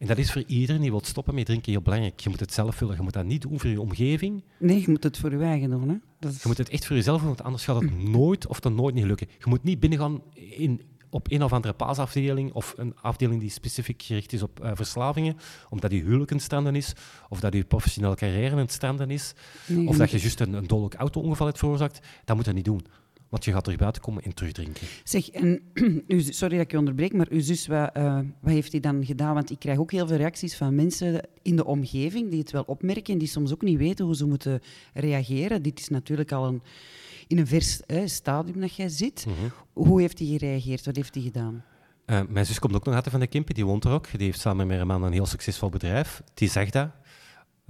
En dat is voor iedereen die wil stoppen met drinken heel belangrijk. Je moet het zelf vullen. Je moet dat niet doen voor je omgeving. Nee, je moet het voor je eigen doen. Hè? Dat is... Je moet het echt voor jezelf doen, want anders gaat het [clears throat] nooit of dan nooit niet lukken. Je moet niet binnengaan in, op een of andere paasafdeling of een afdeling die specifiek gericht is op uh, verslavingen, omdat je huwelijk een stranden is, of dat je professionele carrière een stranden is, nee, of dat je juist een, een dodelijk auto-ongeval hebt veroorzaakt. Dat moet je niet doen. Want je gaat terug buiten komen en terugdrinken. Zeg, en, [clears throat] sorry dat ik je onderbreek, maar uw zus, wat, uh, wat heeft hij dan gedaan? Want ik krijg ook heel veel reacties van mensen in de omgeving die het wel opmerken en die soms ook niet weten hoe ze moeten reageren. Dit is natuurlijk al een, in een vers stadium dat jij zit. Mm -hmm. Hoe heeft hij gereageerd? Wat heeft hij gedaan? Uh, mijn zus komt ook nog uit van de Kimpen, die woont er ook. Die heeft samen met haar man een heel succesvol bedrijf. Die zegt dat.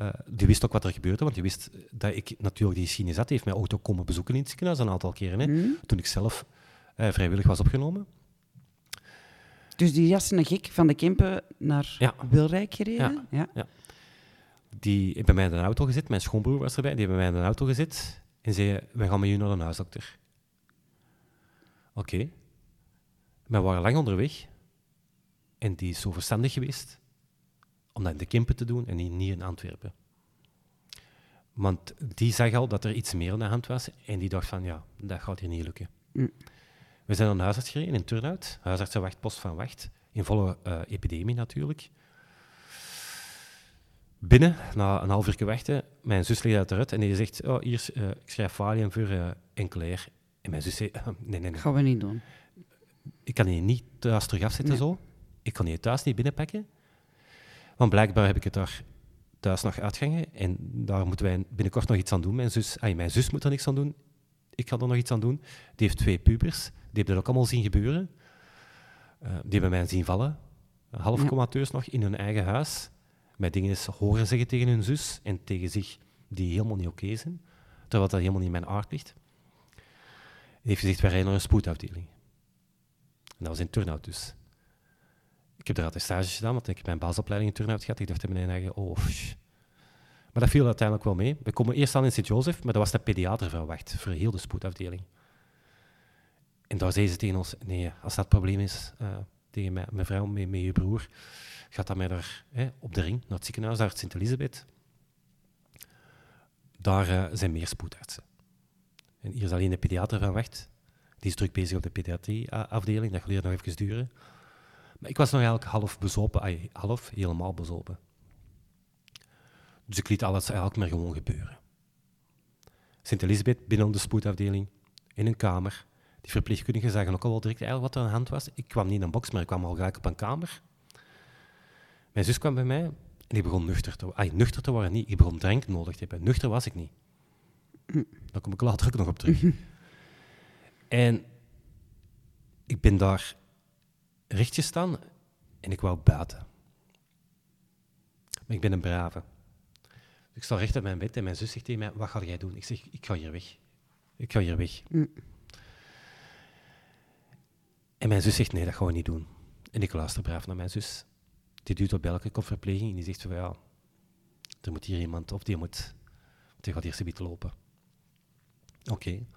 Uh, die wist ook wat er gebeurde, want die wist dat ik natuurlijk die geschiedenis had. Die heeft mij ook komen bezoeken in het ziekenhuis een aantal keren, hè, mm. toen ik zelf uh, vrijwillig was opgenomen. Dus die jas een gek van de Kempen naar ja. Wilrijk gereden? Ja. ja. ja. Die heeft bij mij in de auto gezet, mijn schoonbroer was erbij, die heeft bij mij in de auto gezet en zei, we gaan met je naar een huisdokter. Oké. Okay. We waren lang onderweg en die is zo verstandig geweest om dat in de Kempen te doen en niet in Antwerpen. Want die zag al dat er iets meer aan de hand was en die dacht van, ja, dat gaat hier niet lukken. Mm. We zijn naar een huisarts gereden in Turnhout, huisartsenwachtpost van Wacht, in volle uh, epidemie natuurlijk. Binnen, na een half uur wachten, mijn zus ligt uit eruit en die zegt, oh, hier, uh, ik schrijf Valium voor uh, enkeleer. En mijn zus zei, [laughs] nee, nee, nee. Gaan we niet doen. Ik kan die niet thuis terug afzetten nee. zo. Ik kan die thuis niet binnenpakken. Want blijkbaar heb ik het daar thuis nog uitgangen en daar moeten wij binnenkort nog iets aan doen. Mijn zus, ay, mijn zus moet er niks aan doen. ik ga er nog iets aan doen. Die heeft twee pubers, die hebben dat ook allemaal zien gebeuren. Uh, die hebben mij zien vallen, half comateus nog, in hun eigen huis. Met dingen horen zeggen tegen hun zus en tegen zich die helemaal niet oké zijn. Terwijl dat helemaal niet in mijn aard ligt. Die heeft gezegd, wij rijden naar een spoedafdeling. En dat was in turnout dus. Ik heb er altijd stages gedaan, want ik heb mijn basisopleiding in gehad. Ik dacht in mijn eigen, oh, Maar dat viel uiteindelijk wel mee. We komen eerst aan in Sint-Joseph, maar dat was de pediater verwacht voor heel de spoedafdeling. En daar zei ze tegen ons, nee, als dat probleem is, uh, tegen mijn, vrouw, met, je broer, gaat dat mij daar hè, op de ring, naar het ziekenhuis, daar Sint-Elisabeth. Daar uh, zijn meer spoedartsen. En hier is alleen de pediater van wacht. Die is druk bezig op de pediatrieafdeling, dat gaat nog even duren. Maar ik was nog eigenlijk half bezopen, half helemaal bezopen. Dus ik liet alles eigenlijk maar gewoon gebeuren. Sint-Elisabeth binnen de spoedafdeling, in een kamer. Die verpleegkundigen zagen ook al wel direct eigenlijk wat er aan de hand was. Ik kwam niet in een box, maar ik kwam al gelijk op een kamer. Mijn zus kwam bij mij en die begon nuchter te worden. nuchter te worden niet. Ik begon drank nodig te hebben. Nuchter was ik niet. Daar kom ik later ook nog op terug. [laughs] en ik ben daar rechtjes staan en ik wou buiten. Maar ik ben een brave. ik sta recht op mijn bed en mijn zus zegt tegen mij, wat ga jij doen? Ik zeg, ik ga hier weg. Ik ga hier weg. Mm. En mijn zus zegt, nee, dat gaan we niet doen. En ik luister braaf naar mijn zus. Die duwt op elke kopverpleging en die zegt van, ja, er moet hier iemand, of die moet, die gaat hier zoiets lopen. Oké. Okay.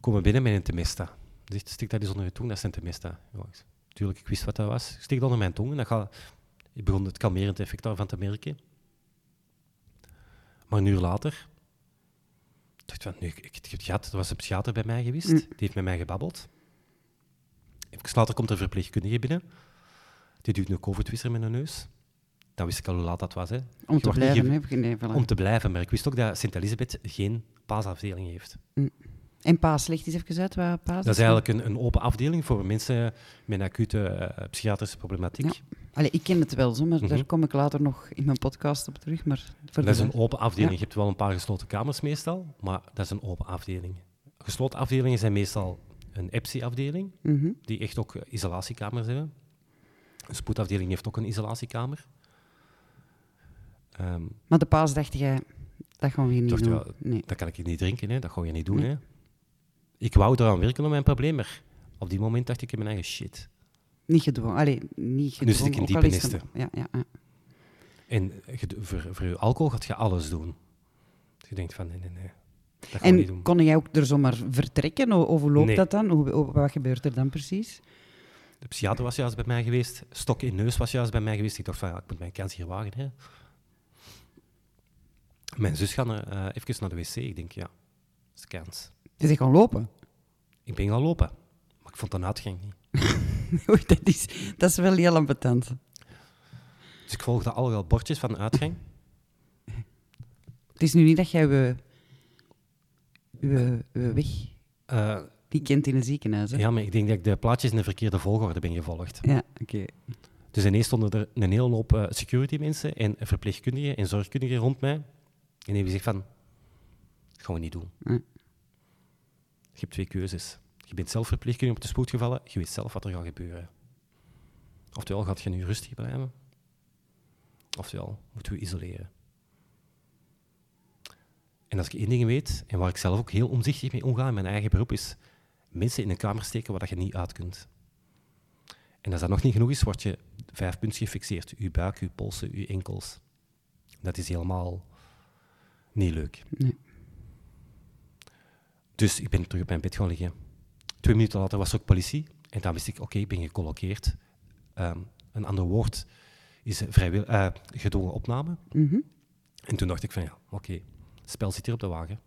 Komen binnen met een temesta. Zegt, stik dat eens onder je tong, dat is een temesta. Ja, tuurlijk, ik wist wat dat was. Ik stik dat onder mijn tong en dat gaat, ik begon het kalmerend effect daarvan te merken. Maar een uur later dacht van, nu, ik, ik, gehad, er was een psychiater bij mij geweest, mm. die heeft met mij gebabbeld. Even later komt een verpleegkundige binnen. Die duwt een covid met een neus. Dan wist ik al hoe laat dat was. Hè. Om te blijven, hè? Om te blijven, maar ik wist ook dat Sint-Elisabeth geen paasafdeling heeft. Mm. En paas, ligt eens even uit waar paas Dat is eigenlijk een, een open afdeling voor mensen met acute uh, psychiatrische problematiek. Ja. Allee, ik ken het wel, zo, maar daar mhm. kom ik later nog in mijn podcast op terug. Maar dat is een open afdeling. Je hebt wel een paar gesloten kamers meestal, maar dat is een open afdeling. Gesloten afdelingen zijn meestal een EPSI-afdeling, mhm. die echt ook isolatiekamers hebben. Een spoedafdeling heeft ook een isolatiekamer. Um, maar de paas dacht jij, dat gaan we hier niet doen. nee. Dat kan ik niet drinken, hè. dat ga je niet doen. Hè. Ik wou eraan werken op mijn probleem, maar op die moment dacht ik in mijn eigen shit. Niet gedwongen. Allee, niet gedwongen. Nu zit ik in diepe nesten. Ja, ja, ja. En voor, voor je alcohol gaat je alles doen. Dus je denkt van, nee, nee, nee. Dat en niet doen. kon jij ook er zomaar vertrekken? Of hoe loopt dat dan? Hoe, wat gebeurt er dan precies? De psychiater was juist bij mij geweest. Stok in neus was juist bij mij geweest. Ik dacht van, ja, ik moet mijn kans hier wagen. Hè. Mijn zus gaat uh, even naar de wc. Ik denk, ja, dat is kans. Je bent gaan lopen? Ik ben gaan lopen, maar ik vond een uitgang niet. [laughs] dat, is, dat is wel heel ambetant. Dus ik volgde al wel bordjes van de uitgang. Het is nu niet dat jij we, we, we weg uh, die kent in een ziekenhuis. Hè? Ja, maar ik denk dat ik de plaatjes in de verkeerde volgorde ben gevolgd. Ja, oké. Dus ineens stonden er een hele hoop uh, security mensen en verpleegkundigen en zorgkundigen rond mij. En die gezegd van, dat gaan we niet doen. Je hebt twee keuzes. Je bent zelf verpleegkundige op de spoed gevallen, je weet zelf wat er gaat gebeuren. Oftewel gaat je nu rustig blijven, oftewel moeten we isoleren. En als ik één ding weet, en waar ik zelf ook heel omzichtig mee omga in mijn eigen beroep, is mensen in een kamer steken waar je niet uit kunt. En als dat nog niet genoeg is, word je vijf punten gefixeerd. Uw buik, uw polsen, uw enkels. Dat is helemaal niet leuk. Nee. Dus ik ben terug op mijn bed gaan liggen. Twee minuten later was er ook politie. En dan wist ik, oké, ik ben gecolloqueerd. Ehm, een ander woord is vrijwillig, uh, gedwongen opname. Mhm. En toen dacht ik van, ja, oké, het spel zit hier op de wagen.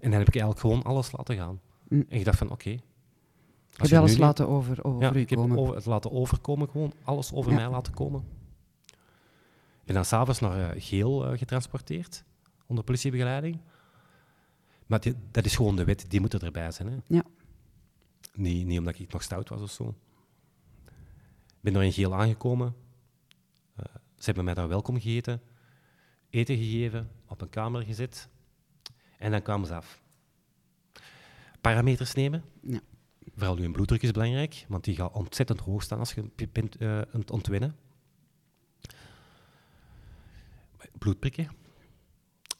En dan heb ik eigenlijk gewoon alles laten gaan. Mm. En ik dacht van, oké. heb je alles laten over, over ja, ik heb over, het laten overkomen, gewoon alles over mij laten komen. Ik ben dan s'avonds naar uh, Geel uh, getransporteerd, onder politiebegeleiding. Maar dat is gewoon de wet, die moet erbij zijn. Hè? Ja. Niet, niet omdat ik nog stout was of zo. Ik ben er in Geel aangekomen. Uh, ze hebben mij daar welkom gegeten, eten gegeven, op een kamer gezet. En dan kwamen ze af. parameters nemen. Ja. Vooral je bloeddruk is belangrijk, want die gaat ontzettend hoog staan als je bent uh, aan het ontwinnen. Bloed prikken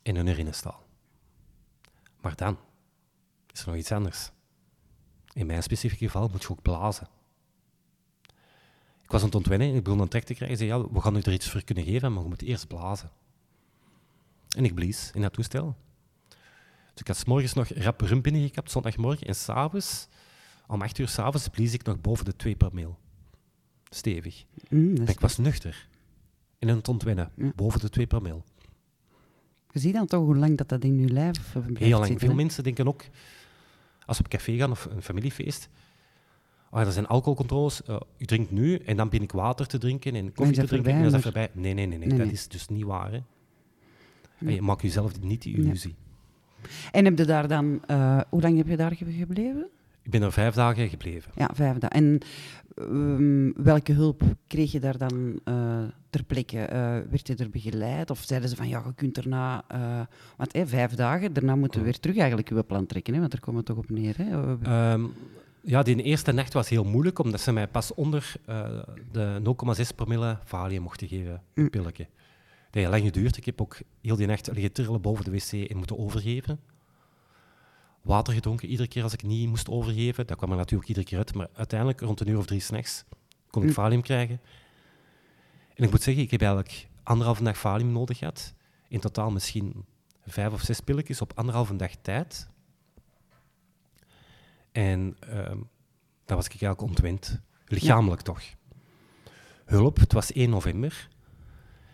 en een urinestaal. Maar dan is er nog iets anders. In mijn specifieke geval moet je ook blazen. Ik was aan het ontwennen en ik begon een trek te krijgen. Ik zei, ja, we gaan u er iets voor kunnen geven, maar we moeten eerst blazen. En ik blies in dat toestel. Dus ik had s morgens nog rap rum binnengekapt, zondagmorgen. En s'avonds, om acht uur s'avonds, blies ik nog boven de 2 per mil. Stevig. Mm, ik was nuchter. En aan het ontwennen, boven de 2 per mil. Je ziet dan toch hoe lang dat, dat in je lijf Heel lang. Veel mensen denken ook, als we op café gaan of een familiefeest, oh, er zijn alcoholcontroles, uh, u drinkt nu en dan ben ik water te drinken en koffie te drinken en dan is dat voorbij. Nee, nee, nee, nee, dat is dus niet waar. Hè. Nee. Je maakt jezelf niet die illusie. En heb je daar dan, uh, hoe lang heb je daar gebleven? Ik ben er vijf dagen gebleven. Ja, vijf dagen. En um, welke hulp kreeg je daar dan uh, ter plekke? Uh, werd je er begeleid? Of zeiden ze van, ja, je kunt erna... Uh, want hey, vijf dagen, daarna moeten we weer terug eigenlijk uw plan trekken, hè, want daar komen we toch op neer. Hè? Um, ja, die eerste nacht was heel moeilijk, omdat ze mij pas onder de 0,6 promille valium mochten geven, een mm. pilletje. Dat heeft lang geduurd. Ik heb ook heel die nacht liggen trillen boven de wc en moeten overgeven water gedronken iedere keer als ik niet moest overgeven. Dat kwam er natuurlijk iedere keer uit, maar uiteindelijk rond een uur of drie s'nachts kon ik hm. valium krijgen. En ik moet zeggen, ik heb eigenlijk anderhalve dag valium nodig gehad. In totaal misschien vijf of zes pilletjes op anderhalve dag tijd. En uh, dan was ik eigenlijk ontwend. Lichamelijk toch. Hulp, het was 1 november.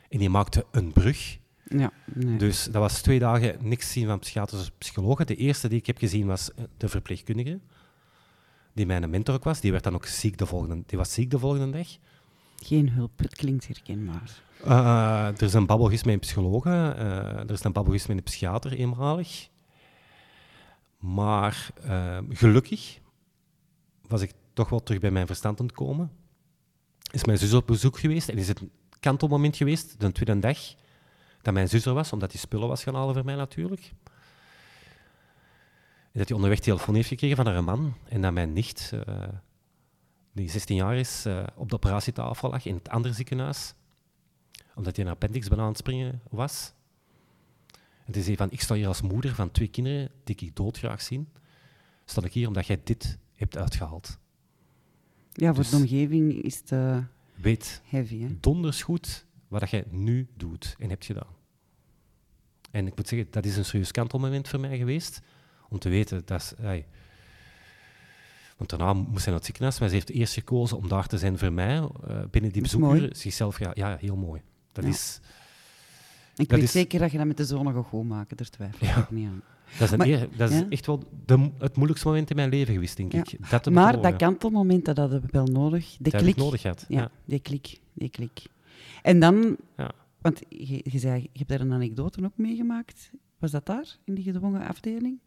En die maakte een brug ja, nee. Dus dat was twee dagen niks zien van psychiatrische psychologen. De eerste die ik heb gezien was eh, de verpleegkundige, die mijn mentor ook was. Die werd dan ook ziek de volgende, die was ziek de volgende dag. Geen hulp, het klinkt herkenbaar. Uh, er is een babbelgisme met een psycholoog, uh, er is een babbelgisme met een psychiater, eenmalig. Maar uh, gelukkig was ik toch wel terug bij mijn verstand aan het komen. Is mijn zus op bezoek geweest en is het kantelmoment geweest, de tweede dag dat mijn zus er was, omdat hij spullen was gaan halen voor mij natuurlijk. En dat hij onderweg telefoon heeft gekregen van haar man en dat mijn nicht, uh, die 16 jaar is, uh, op de operatietafel lag in het andere ziekenhuis, omdat hij een appendix bijna aan het springen was. En die zei van, ik sta hier als moeder van twee kinderen die ik doodgraag zie. Sta ik hier omdat jij dit hebt uitgehaald. Ja, voor dus, de omgeving is het uh, weet, heavy. Hè? Donders goed wat jij nu doet en hebt gedaan. En ik moet zeggen, dat is een serieus kantelmoment voor mij geweest, om te weten dat... Hey, want daarna moest hij naar het ziekenhuis, maar ze heeft eerst gekozen om daar te zijn voor mij, uh, binnen die bezoeker, zichzelf... Ja, ja, heel mooi. Dat is... Ik weet zeker dat je dat met de zon goed maken, daar twijfel ik niet aan. Dat is, dat is echt wel de, het moeilijkste moment in mijn leven geweest, denk ik. Dat maar dat kantelmoment, dat hadden we wel nodig. De dat klik. nodig had. Ja, die klik. Die klik. En dan, ja. want je, je, zei, je hebt daar een anekdote ook meegemaakt. Was dat daar, in die gedwongen afdeling?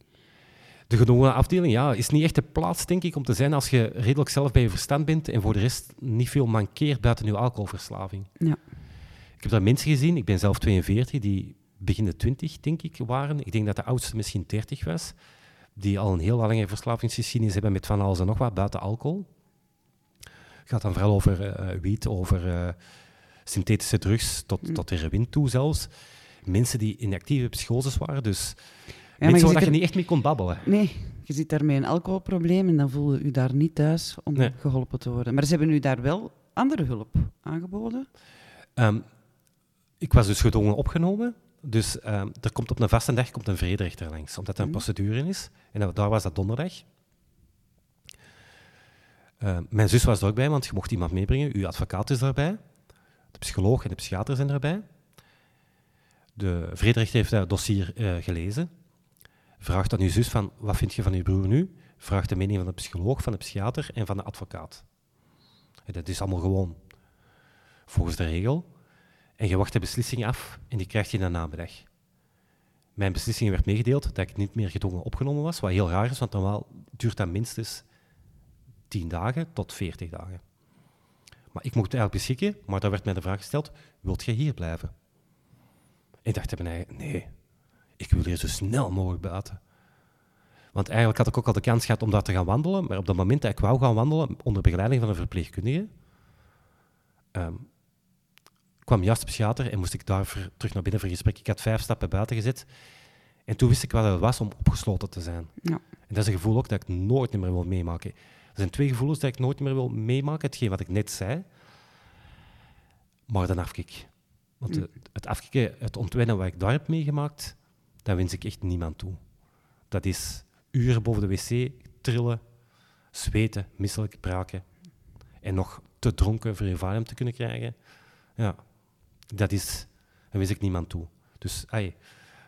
De gedwongen afdeling, ja, is niet echt de plaats, denk ik, om te zijn als je redelijk zelf bij je verstand bent en voor de rest niet veel mankeert buiten je alcoholverslaving. Ja. Ik heb daar mensen gezien, ik ben zelf 42, die begin de 20, denk ik, waren. Ik denk dat de oudste misschien 30 was, die al een heel lange verslavingsgeschiedenis hebben met van alles en nog wat buiten alcohol. Het gaat dan vooral over uh, wiet, over uh, synthetische drugs tot, mm. tot heroïne toe zelfs. Mensen die in actieve psychoses waren, dus ja, mensen waar je niet echt mee kon babbelen. Nee, je zit daar met een alcoholprobleem en dan voel je je daar niet thuis om geholpen te worden. Maar ze hebben u daar wel andere hulp aangeboden? Um, ik was dus gedwongen opgenomen. Dus um, er komt op een vaste dag komt een vrederechter langs, omdat er een mm. procedure is. En daar was dat donderdag. Uh, mijn zus was er ook bij, want je mocht iemand meebrengen. Uw advocaat is daarbij. De psycholoog en de psychiater zijn erbij. De vrederechter heeft dat dossier uh, gelezen. Vraagt aan uw zus van, wat vind je van uw broer nu? Vraagt de mening van de psycholoog, van de psychiater en van de advocaat. En dat is allemaal gewoon volgens de regel. En je wacht de beslissing af en die krijg je in de namiddag. Mijn beslissing werd meegedeeld dat ik niet meer gedwongen opgenomen was, wat heel raar is, want normaal duurt dat minstens 10 dagen tot 40 dagen. Maar ik mocht eigenlijk beschikken, maar daar werd mij de vraag gesteld, wilt jij hier blijven? En ik dacht bij mij, nee, ik wil hier zo snel mogelijk buiten. Want eigenlijk had ik ook al de kans gehad om daar te gaan wandelen, maar op het moment dat ik wou gaan wandelen, onder begeleiding van een verpleegkundige, um, kwam juist de psychiater en moest ik daar terug naar binnen voor gesprek. Ik had vijf stappen buiten gezet. En toen wist ik wat het was om opgesloten te zijn. Ja. En dat is een gevoel ook dat ik nooit meer wil meemaken. Er zijn twee gevoelens dat ik nooit meer wil meemaken. Hetgeen wat ik net zei, maar dan afkik. Want hm. het afkikken, het ontwennen wat ik daar heb meegemaakt, dat wens ik echt niemand toe. Dat is uren boven de wc trillen, zweten, misselijk braken en nog te dronken voor je valium te kunnen krijgen. Ja, dat is, dat wens ik niemand toe. Dus ay,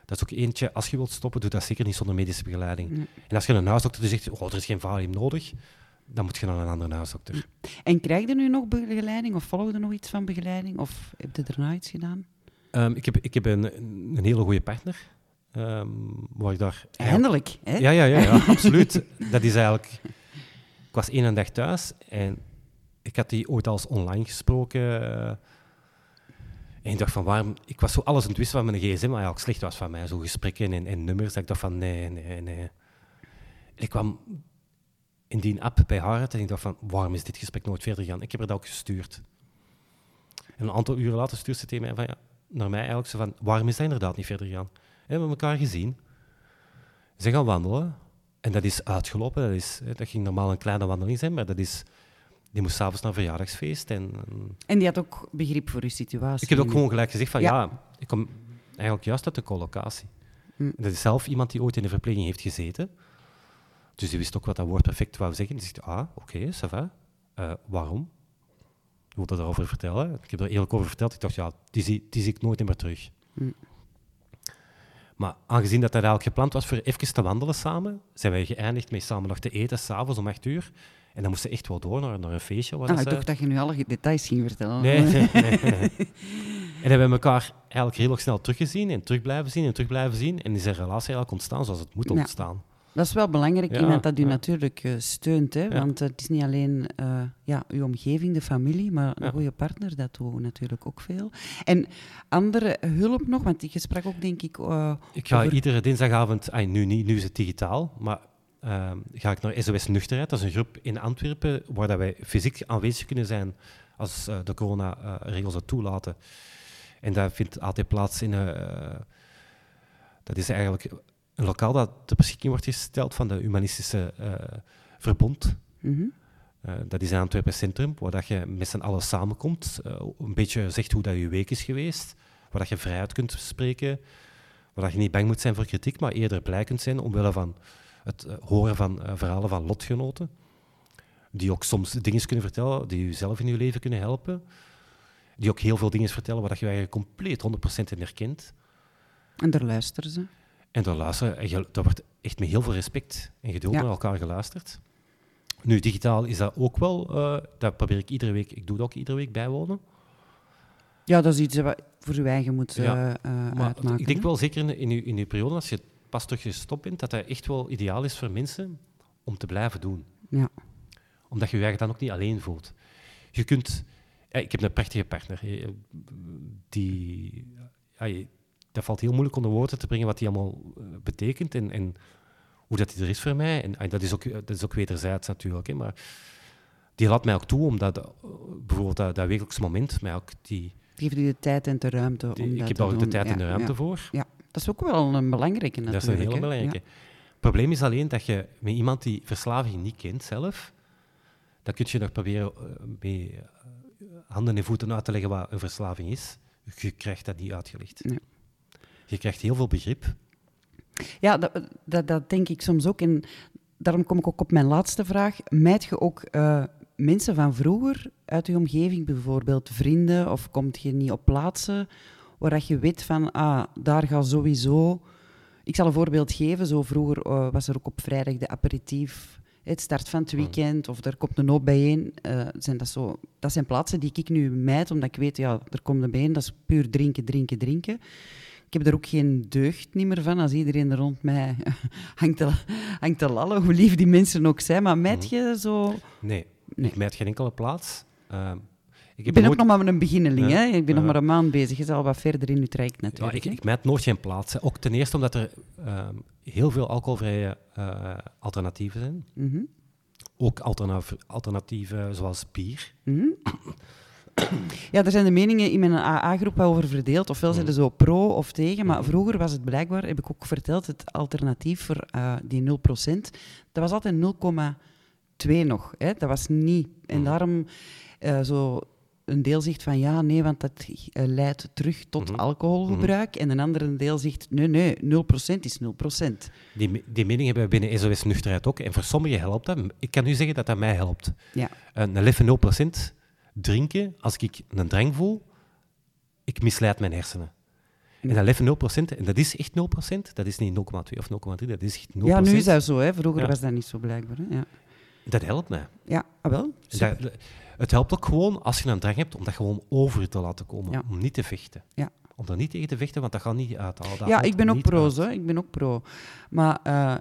dat is ook eentje, als je wilt stoppen, doe dat zeker niet zonder medische begeleiding. En als je een huisdokter zegt, oh, er is geen valium nodig, dan moet je naar een andere huisdokter. En krijg je nu nog begeleiding of volg je nog iets van begeleiding? Of heb je erna iets gedaan? Um, ik heb, ik heb een, een hele goede partner. Um, waar ik daar Eindelijk, hè? Ja, ja, ja, ja [laughs] absoluut. Dat is eigenlijk... Ik was één dag thuis en ik had die ooit als online gesproken. Uh, en ik dacht van waarom... Ik was zo alles aan het wisten van mijn gsm, maar eigenlijk slecht was van mij. Zo gesprekken en, en nummers. Dat ik dacht van nee, nee, nee. ik kwam in die app bij haar en ik dacht van waarom is dit gesprek nooit verder gegaan? Ik heb er dat ook gestuurd. En een aantal uren later stuurt ze tegen mij van ja, naar mij eigenlijk zo van waarom is dat inderdaad niet verder gegaan? We hebben elkaar gezien. Ze gaan wandelen. En dat is uitgelopen. Dat, is, dat ging normaal een kleine wandeling zijn, maar dat is die moest s'avonds naar een verjaardagsfeest. En, en die had ook begrip voor uw situatie? Ik heb ook gewoon gelijk gezegd van ja, ik kom eigenlijk juist uit de collocatie. Hm. Dat is zelf iemand die ooit in de verpleging heeft gezeten. Dus die wist ook wat dat woord perfect wou zeggen. Die zegt, ah, oké, okay, ça va. Uh, waarom? Ik wilde daarover vertellen. Ik heb er eerlijk over verteld. Ik dacht, ja, die zie, die zie ik nooit meer terug. Hm. Maar aangezien dat dat eigenlijk gepland was voor even te wandelen samen, zijn wij geëindigd met samen nog te eten, s'avonds om acht uur. En dan moesten echt wel door naar, naar een feestje. Ah, ik dacht dat je nu alle details ging vertellen. Nee, [laughs] nee, nee, [laughs] En hebben we elkaar eigenlijk heel snel teruggezien en terug blijven zien en terug blijven zien. En is een relatie eigenlijk ontstaan zoals het moet ontstaan. Dat is wel belangrijk, iemand dat u natuurlijk uh, steunt. Hè? Want het is niet alleen uh, ja, uw omgeving, de familie, maar een goede partner, dat doet natuurlijk ook veel. En andere hulp nog, want je sprak ook denk ik... Uh, ik ga iedere dinsdagavond, ay, nu, niet, nu is het digitaal, maar uh, ga ik naar SOS Nuchterheid. Dat is een groep in Antwerpen waar dat wij fysiek aanwezig kunnen zijn als de coronaregels het toelaten. En dat vindt altijd plaats in... Dat is eigenlijk een lokaal dat ter beschikking wordt gesteld van de Humanistische Verbond. Mm dat is in Antwerpen Centrum, waar dat je met z'n allen samenkomt. een beetje zegt hoe dat je week is geweest. Waar dat je vrijheid kunt spreken. Waar dat je niet bang moet zijn voor kritiek, maar eerder blij kunt zijn omwille van het eh, horen van verhalen van lotgenoten, die ook soms dingen kunnen vertellen die u zelf in uw leven kunnen helpen, die ook heel veel dingen vertellen waar je eigenlijk compleet 100% in herkent. En daar luisteren ze. En daar luisteren, en daar wordt echt met heel veel respect en geduld naar elkaar geluisterd. Nu, digitaal is dat ook wel, uh, dat probeer ik iedere week, ik doe dat ook iedere week bijwonen. Ja, dat is iets wat voor uw eigen moet ja, uitmaken. Ik denk wel zeker in, in, uw, in uw periode, als je pas terug gestopt bent, dat dat echt wel ideaal is voor mensen om te blijven doen. Ja. Omdat je je dan ook niet alleen voelt. Je kunt... Ja, ik heb een prachtige partner. Die... Ja, dat valt heel moeilijk onder woorden te brengen wat die allemaal eh, betekent en, en hoe dat die er is voor mij. En dat is ook, dat is ook wederzijds natuurlijk. Hè, maar die laat mij ook toe, omdat uh, bijvoorbeeld dat, dat wekelijks moment mij ook die... Geeft u de tijd en de ruimte om die, dat Ik heb daar ook de tijd en de ruimte voor. Ja. Dat is ook wel een belangrijke natuurlijk. Dat is een hele belangrijke. Het probleem is alleen dat je met iemand die verslaving niet kent zelf, dan kun je nog proberen uh, met handen en voeten uit te leggen wat een verslaving is. Je krijgt dat niet uitgelegd. Nee. Je krijgt heel veel begrip. Ja, dat, dat, dat, denk ik soms ook. En daarom kom ik ook op mijn laatste vraag. Meid je ook uh, mensen van vroeger uit je omgeving, bijvoorbeeld vrienden, of komt je niet op plaatsen waar je weet van, ah, daar gaat sowieso... Ik zal een voorbeeld geven. Zo vroeger uh, was er ook op vrijdag de aperitief, het start van het hmm. weekend, of er komt een hoop bijeen. Uh, zijn dat, zo, dat zijn plaatsen die ik nu mijd, omdat ik weet, ja, er komt een bijeen, dat is puur drinken, drinken, drinken. Ik heb er ook geen deugd niet meer van als iedereen er rond mij [laughs] hangt te, hangt te lallen, hoe lief die mensen ook zijn. Maar mijd hmm. je zo... Nee, nee. ik mijd geen enkele plaats. Uh, ik ben ook nog maar een beginneling. hè? Ik ben nog maar een maand bezig. Je zal wat verder in je traject natuurlijk. Ja, ik, ik nooit geen plaats. Ook ten eerste omdat er... Uh, heel veel alcoholvrije uh, alternatieven zijn. Mhm. Ook alternatieven zoals bier. Mhm. [clears throat] Ja, er zijn de meningen in mijn AA-groep over verdeeld. Ofwel zijn ze zo pro of tegen. Maar Mhm. vroeger was het blijkbaar, heb ik ook verteld, het alternatief voor uh, die 0%. Dat was altijd 0,2 nog. Hè? Dat was niet. En Mhm. daarom uh, zo een deel zegt van ja, nee, want dat uh, leidt terug tot Mhm. alcoholgebruik. En een andere deel zegt nee, nee, 0% is 0%. Die, die mening hebben we binnen SOS Nuchterheid ook. En voor sommigen helpt dat. Ik kan nu zeggen dat dat mij helpt. Ja. Een leffe 0% drinken, als ik een drang voel, ik misleid mijn hersenen. En dat leffe 0%, en dat is echt 0%, dat is niet 0,2 of 0,3, dat is echt 0%. Ja, nu is dat zo. Hè. Vroeger Ja. was dat niet zo blijkbaar. Hè. Ja. Dat helpt mij. Ja, ah, wel. Dat, het helpt ook gewoon als je een drang hebt om dat gewoon over te laten komen. Ja. Om niet te vechten. Ja. Om daar niet tegen te vechten, want dat gaat niet uithalen. Dat ja, ik ben ook pro, zo. Ik ben ook pro. Maar uh,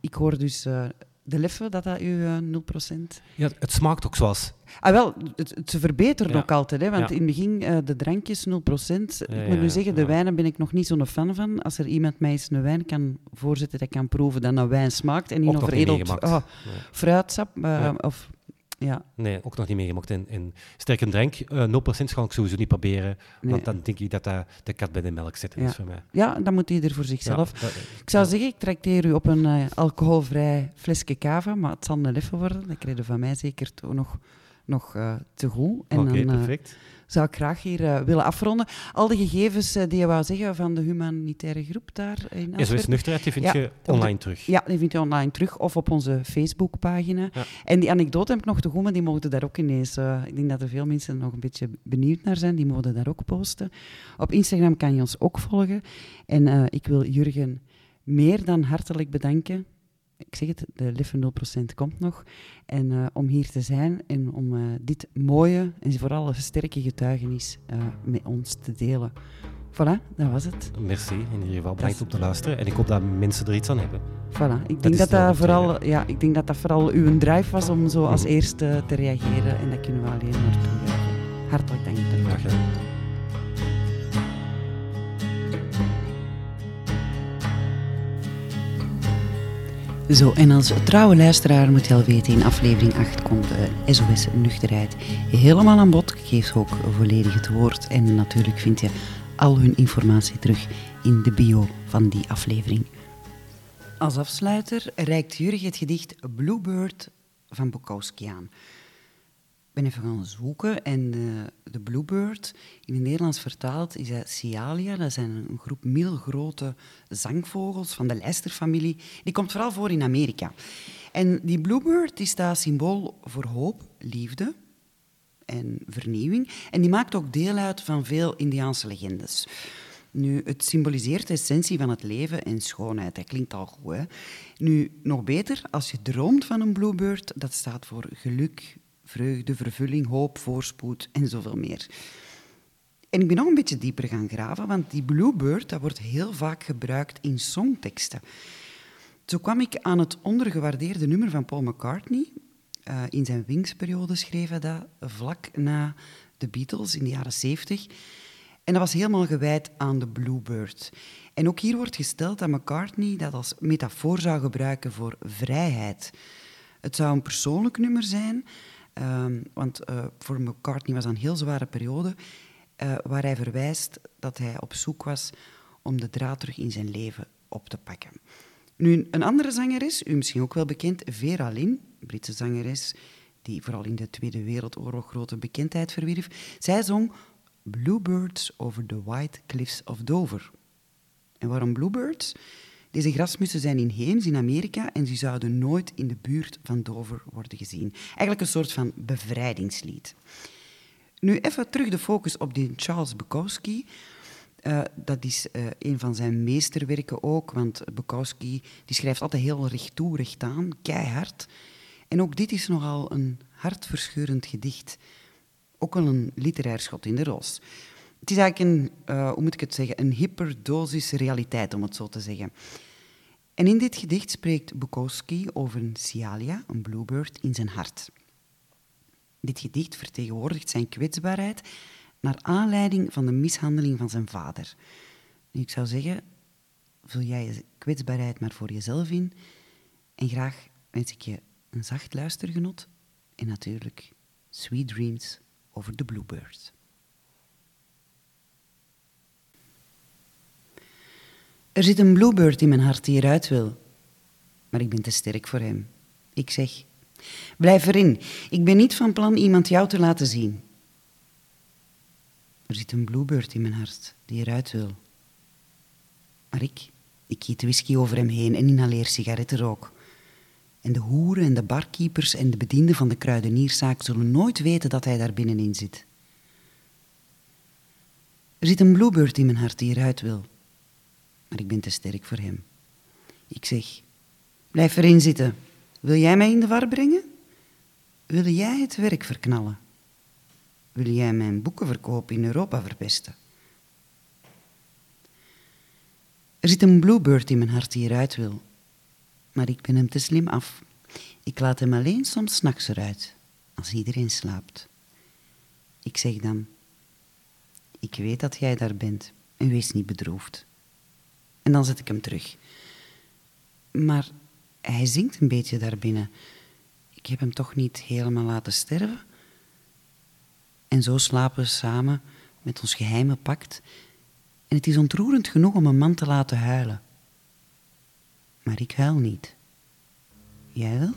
ik hoor dus uh, de leffe, dat dat uw uh, 0%... Ja, het smaakt ook zoals... Ah, wel, het, het, ze verbeteren Ja. ook altijd. Hè, want Ja. in het begin, uh, de drankjes 0%. ik moet nu zeggen, de wijnen ben ik nog niet zo'n fan van. Als er iemand mij eens een wijn kan voorzetten dat ik kan proeven, dat naar wijn smaakt. En niet nog oh, fruitsap. uh, Ja. Of, ja, Nee, ook nog niet meegemaakt. En, en sterke drank, eh 0% ga ik sowieso niet proberen. nee. Want dan denk ik dat dat de kat bij de melk zit Ja. is voor mij. ja, dan moet ieder voor zichzelf. Ja, dat- Ik zou zeggen, ik trakteer u op een eh, alcoholvrij flesje cava, maar het zal een leffe worden. Dat krijg je van mij zeker toch nog, nog eh, te goed. Oké, perfect. Zou ik graag hier eh, willen afronden. Al de gegevens eh, die je wou zeggen van de humanitaire groep daar in Antwerpen, nuchterheid, die vind Ja, je de- online terug. ja, die vind je online terug of op onze Facebookpagina. Ja. En die anekdote heb ik nog te goed, maar die mogen daar ook ineens... eh, ik denk dat er veel mensen nog een beetje benieuwd naar zijn. Die mogen daar ook posten. Op Instagram kan je ons ook volgen. En ik wil Jurgen meer dan hartelijk bedanken. Ik zeg het, de Leffe 0% komt nog. En eh, om hier te zijn en om eh, dit mooie en vooral een sterke getuigenis eh, met ons te delen. Voilà, dat was het. Merci, in ieder geval bedankt om te luisteren. En ik hoop dat mensen er iets aan hebben. Voilà. Ik denk dat dat, vooral, ja, ik denk dat dat vooral uw drive was om zo als Mhm. eerste te reageren. En dat kunnen we alleen maar toejuichen. Hartelijk dank daarvoor. Zo, en als trouwe luisteraar moet je al weten, in aflevering 8 komt SOS Nuchterheid helemaal aan bod. Ik geef ook volledig het woord. En natuurlijk vind je al hun informatie terug in de bio van die aflevering. Als afsluiter reikt Jurgen het gedicht Bluebird van Bukowski aan. Ben even gaan zoeken en de, de bluebird, in het Nederlands vertaald, is dat Cialia. Dat zijn een groep middelgrote zangvogels van de lijsterfamilie. Die komt vooral voor in Amerika. En die bluebird die staat symbool voor hoop, liefde en vernieuwing. En die maakt ook deel uit van veel Indiaanse legendes. Nu, het symboliseert de essentie van het leven en schoonheid. Dat klinkt al goed, hè? Nu, nog beter, als je droomt van een bluebird, dat staat voor geluk, vreugde, vervulling, hoop, voorspoed en zoveel meer. En ik ben nog een beetje dieper gaan graven, want die bluebird dat wordt heel vaak gebruikt in songteksten. Zo kwam ik aan het ondergewaardeerde nummer van Paul McCartney. Uh, in zijn Wings-periode schreef hij dat vlak na de Beatles in de jaren 70. En dat was helemaal gewijd aan de bluebird. En ook hier wordt gesteld dat McCartney dat als metafoor zou gebruiken voor vrijheid. Het zou een persoonlijk nummer zijn, um, want uh, voor McCartney was dat een heel zware periode, uh, waar hij verwijst dat hij op zoek was om de draad terug in zijn leven op te pakken. Nu, een andere zangeres, u misschien ook wel bekend, Vera Lynn, Britse zangeres, die vooral in de Tweede Wereldoorlog grote bekendheid verwierf, zij zong Bluebirds over the White Cliffs of Dover. En waarom bluebirds? Deze grasmussen zijn inheems in Amerika en ze zouden nooit in de buurt van Dover worden gezien. Eigenlijk een soort van bevrijdingslied. Nu even terug de focus op die Charles Bukowski. Uh, dat is uh, een van zijn meesterwerken ook, want Bukowski die schrijft altijd heel recht toe, recht aan, keihard. En ook dit is nogal een hartverscheurend gedicht. Ook wel een literair schot in de roos. Het is eigenlijk een, uh, hoe moet ik het zeggen, een hyperdosis realiteit, om het zo te zeggen. En in dit gedicht spreekt Bukowski over een Cialia, een bluebird, in zijn hart. Dit gedicht vertegenwoordigt zijn kwetsbaarheid naar aanleiding van de mishandeling van zijn vader. Ik zou zeggen, vul jij je kwetsbaarheid maar voor jezelf in. En graag wens ik je een zacht luistergenot en natuurlijk sweet dreams over de bluebird. Er zit een bluebird in mijn hart die eruit wil, maar ik ben te sterk voor hem. Ik zeg, blijf erin. Ik ben niet van plan iemand jou te laten zien. Er zit een bluebird in mijn hart die eruit wil. Maar ik, ik giet whisky over hem heen en inhaleer sigarettenrook. En de hoeren en de barkeepers en de bedienden van de kruidenierszaak zullen nooit weten dat hij daar binnenin zit. Er zit een bluebird in mijn hart die eruit wil. Maar ik ben te sterk voor hem. Ik zeg, blijf erin zitten. Wil jij mij in de war brengen? Wil jij het werk verknallen? Wil jij mijn boekenverkoop in Europa verpesten? Er zit een bluebird in mijn hart die eruit wil. Maar ik ben hem te slim af. Ik laat hem alleen soms nachts eruit, als iedereen slaapt. Ik zeg dan, ik weet dat jij daar bent en wees niet bedroefd. En dan zet ik hem terug. Maar hij zingt een beetje daarbinnen. Ik heb hem toch niet helemaal laten sterven? En zo slapen we samen met ons geheime pact. En het is ontroerend genoeg om een man te laten huilen. Maar ik huil niet. Jij wel?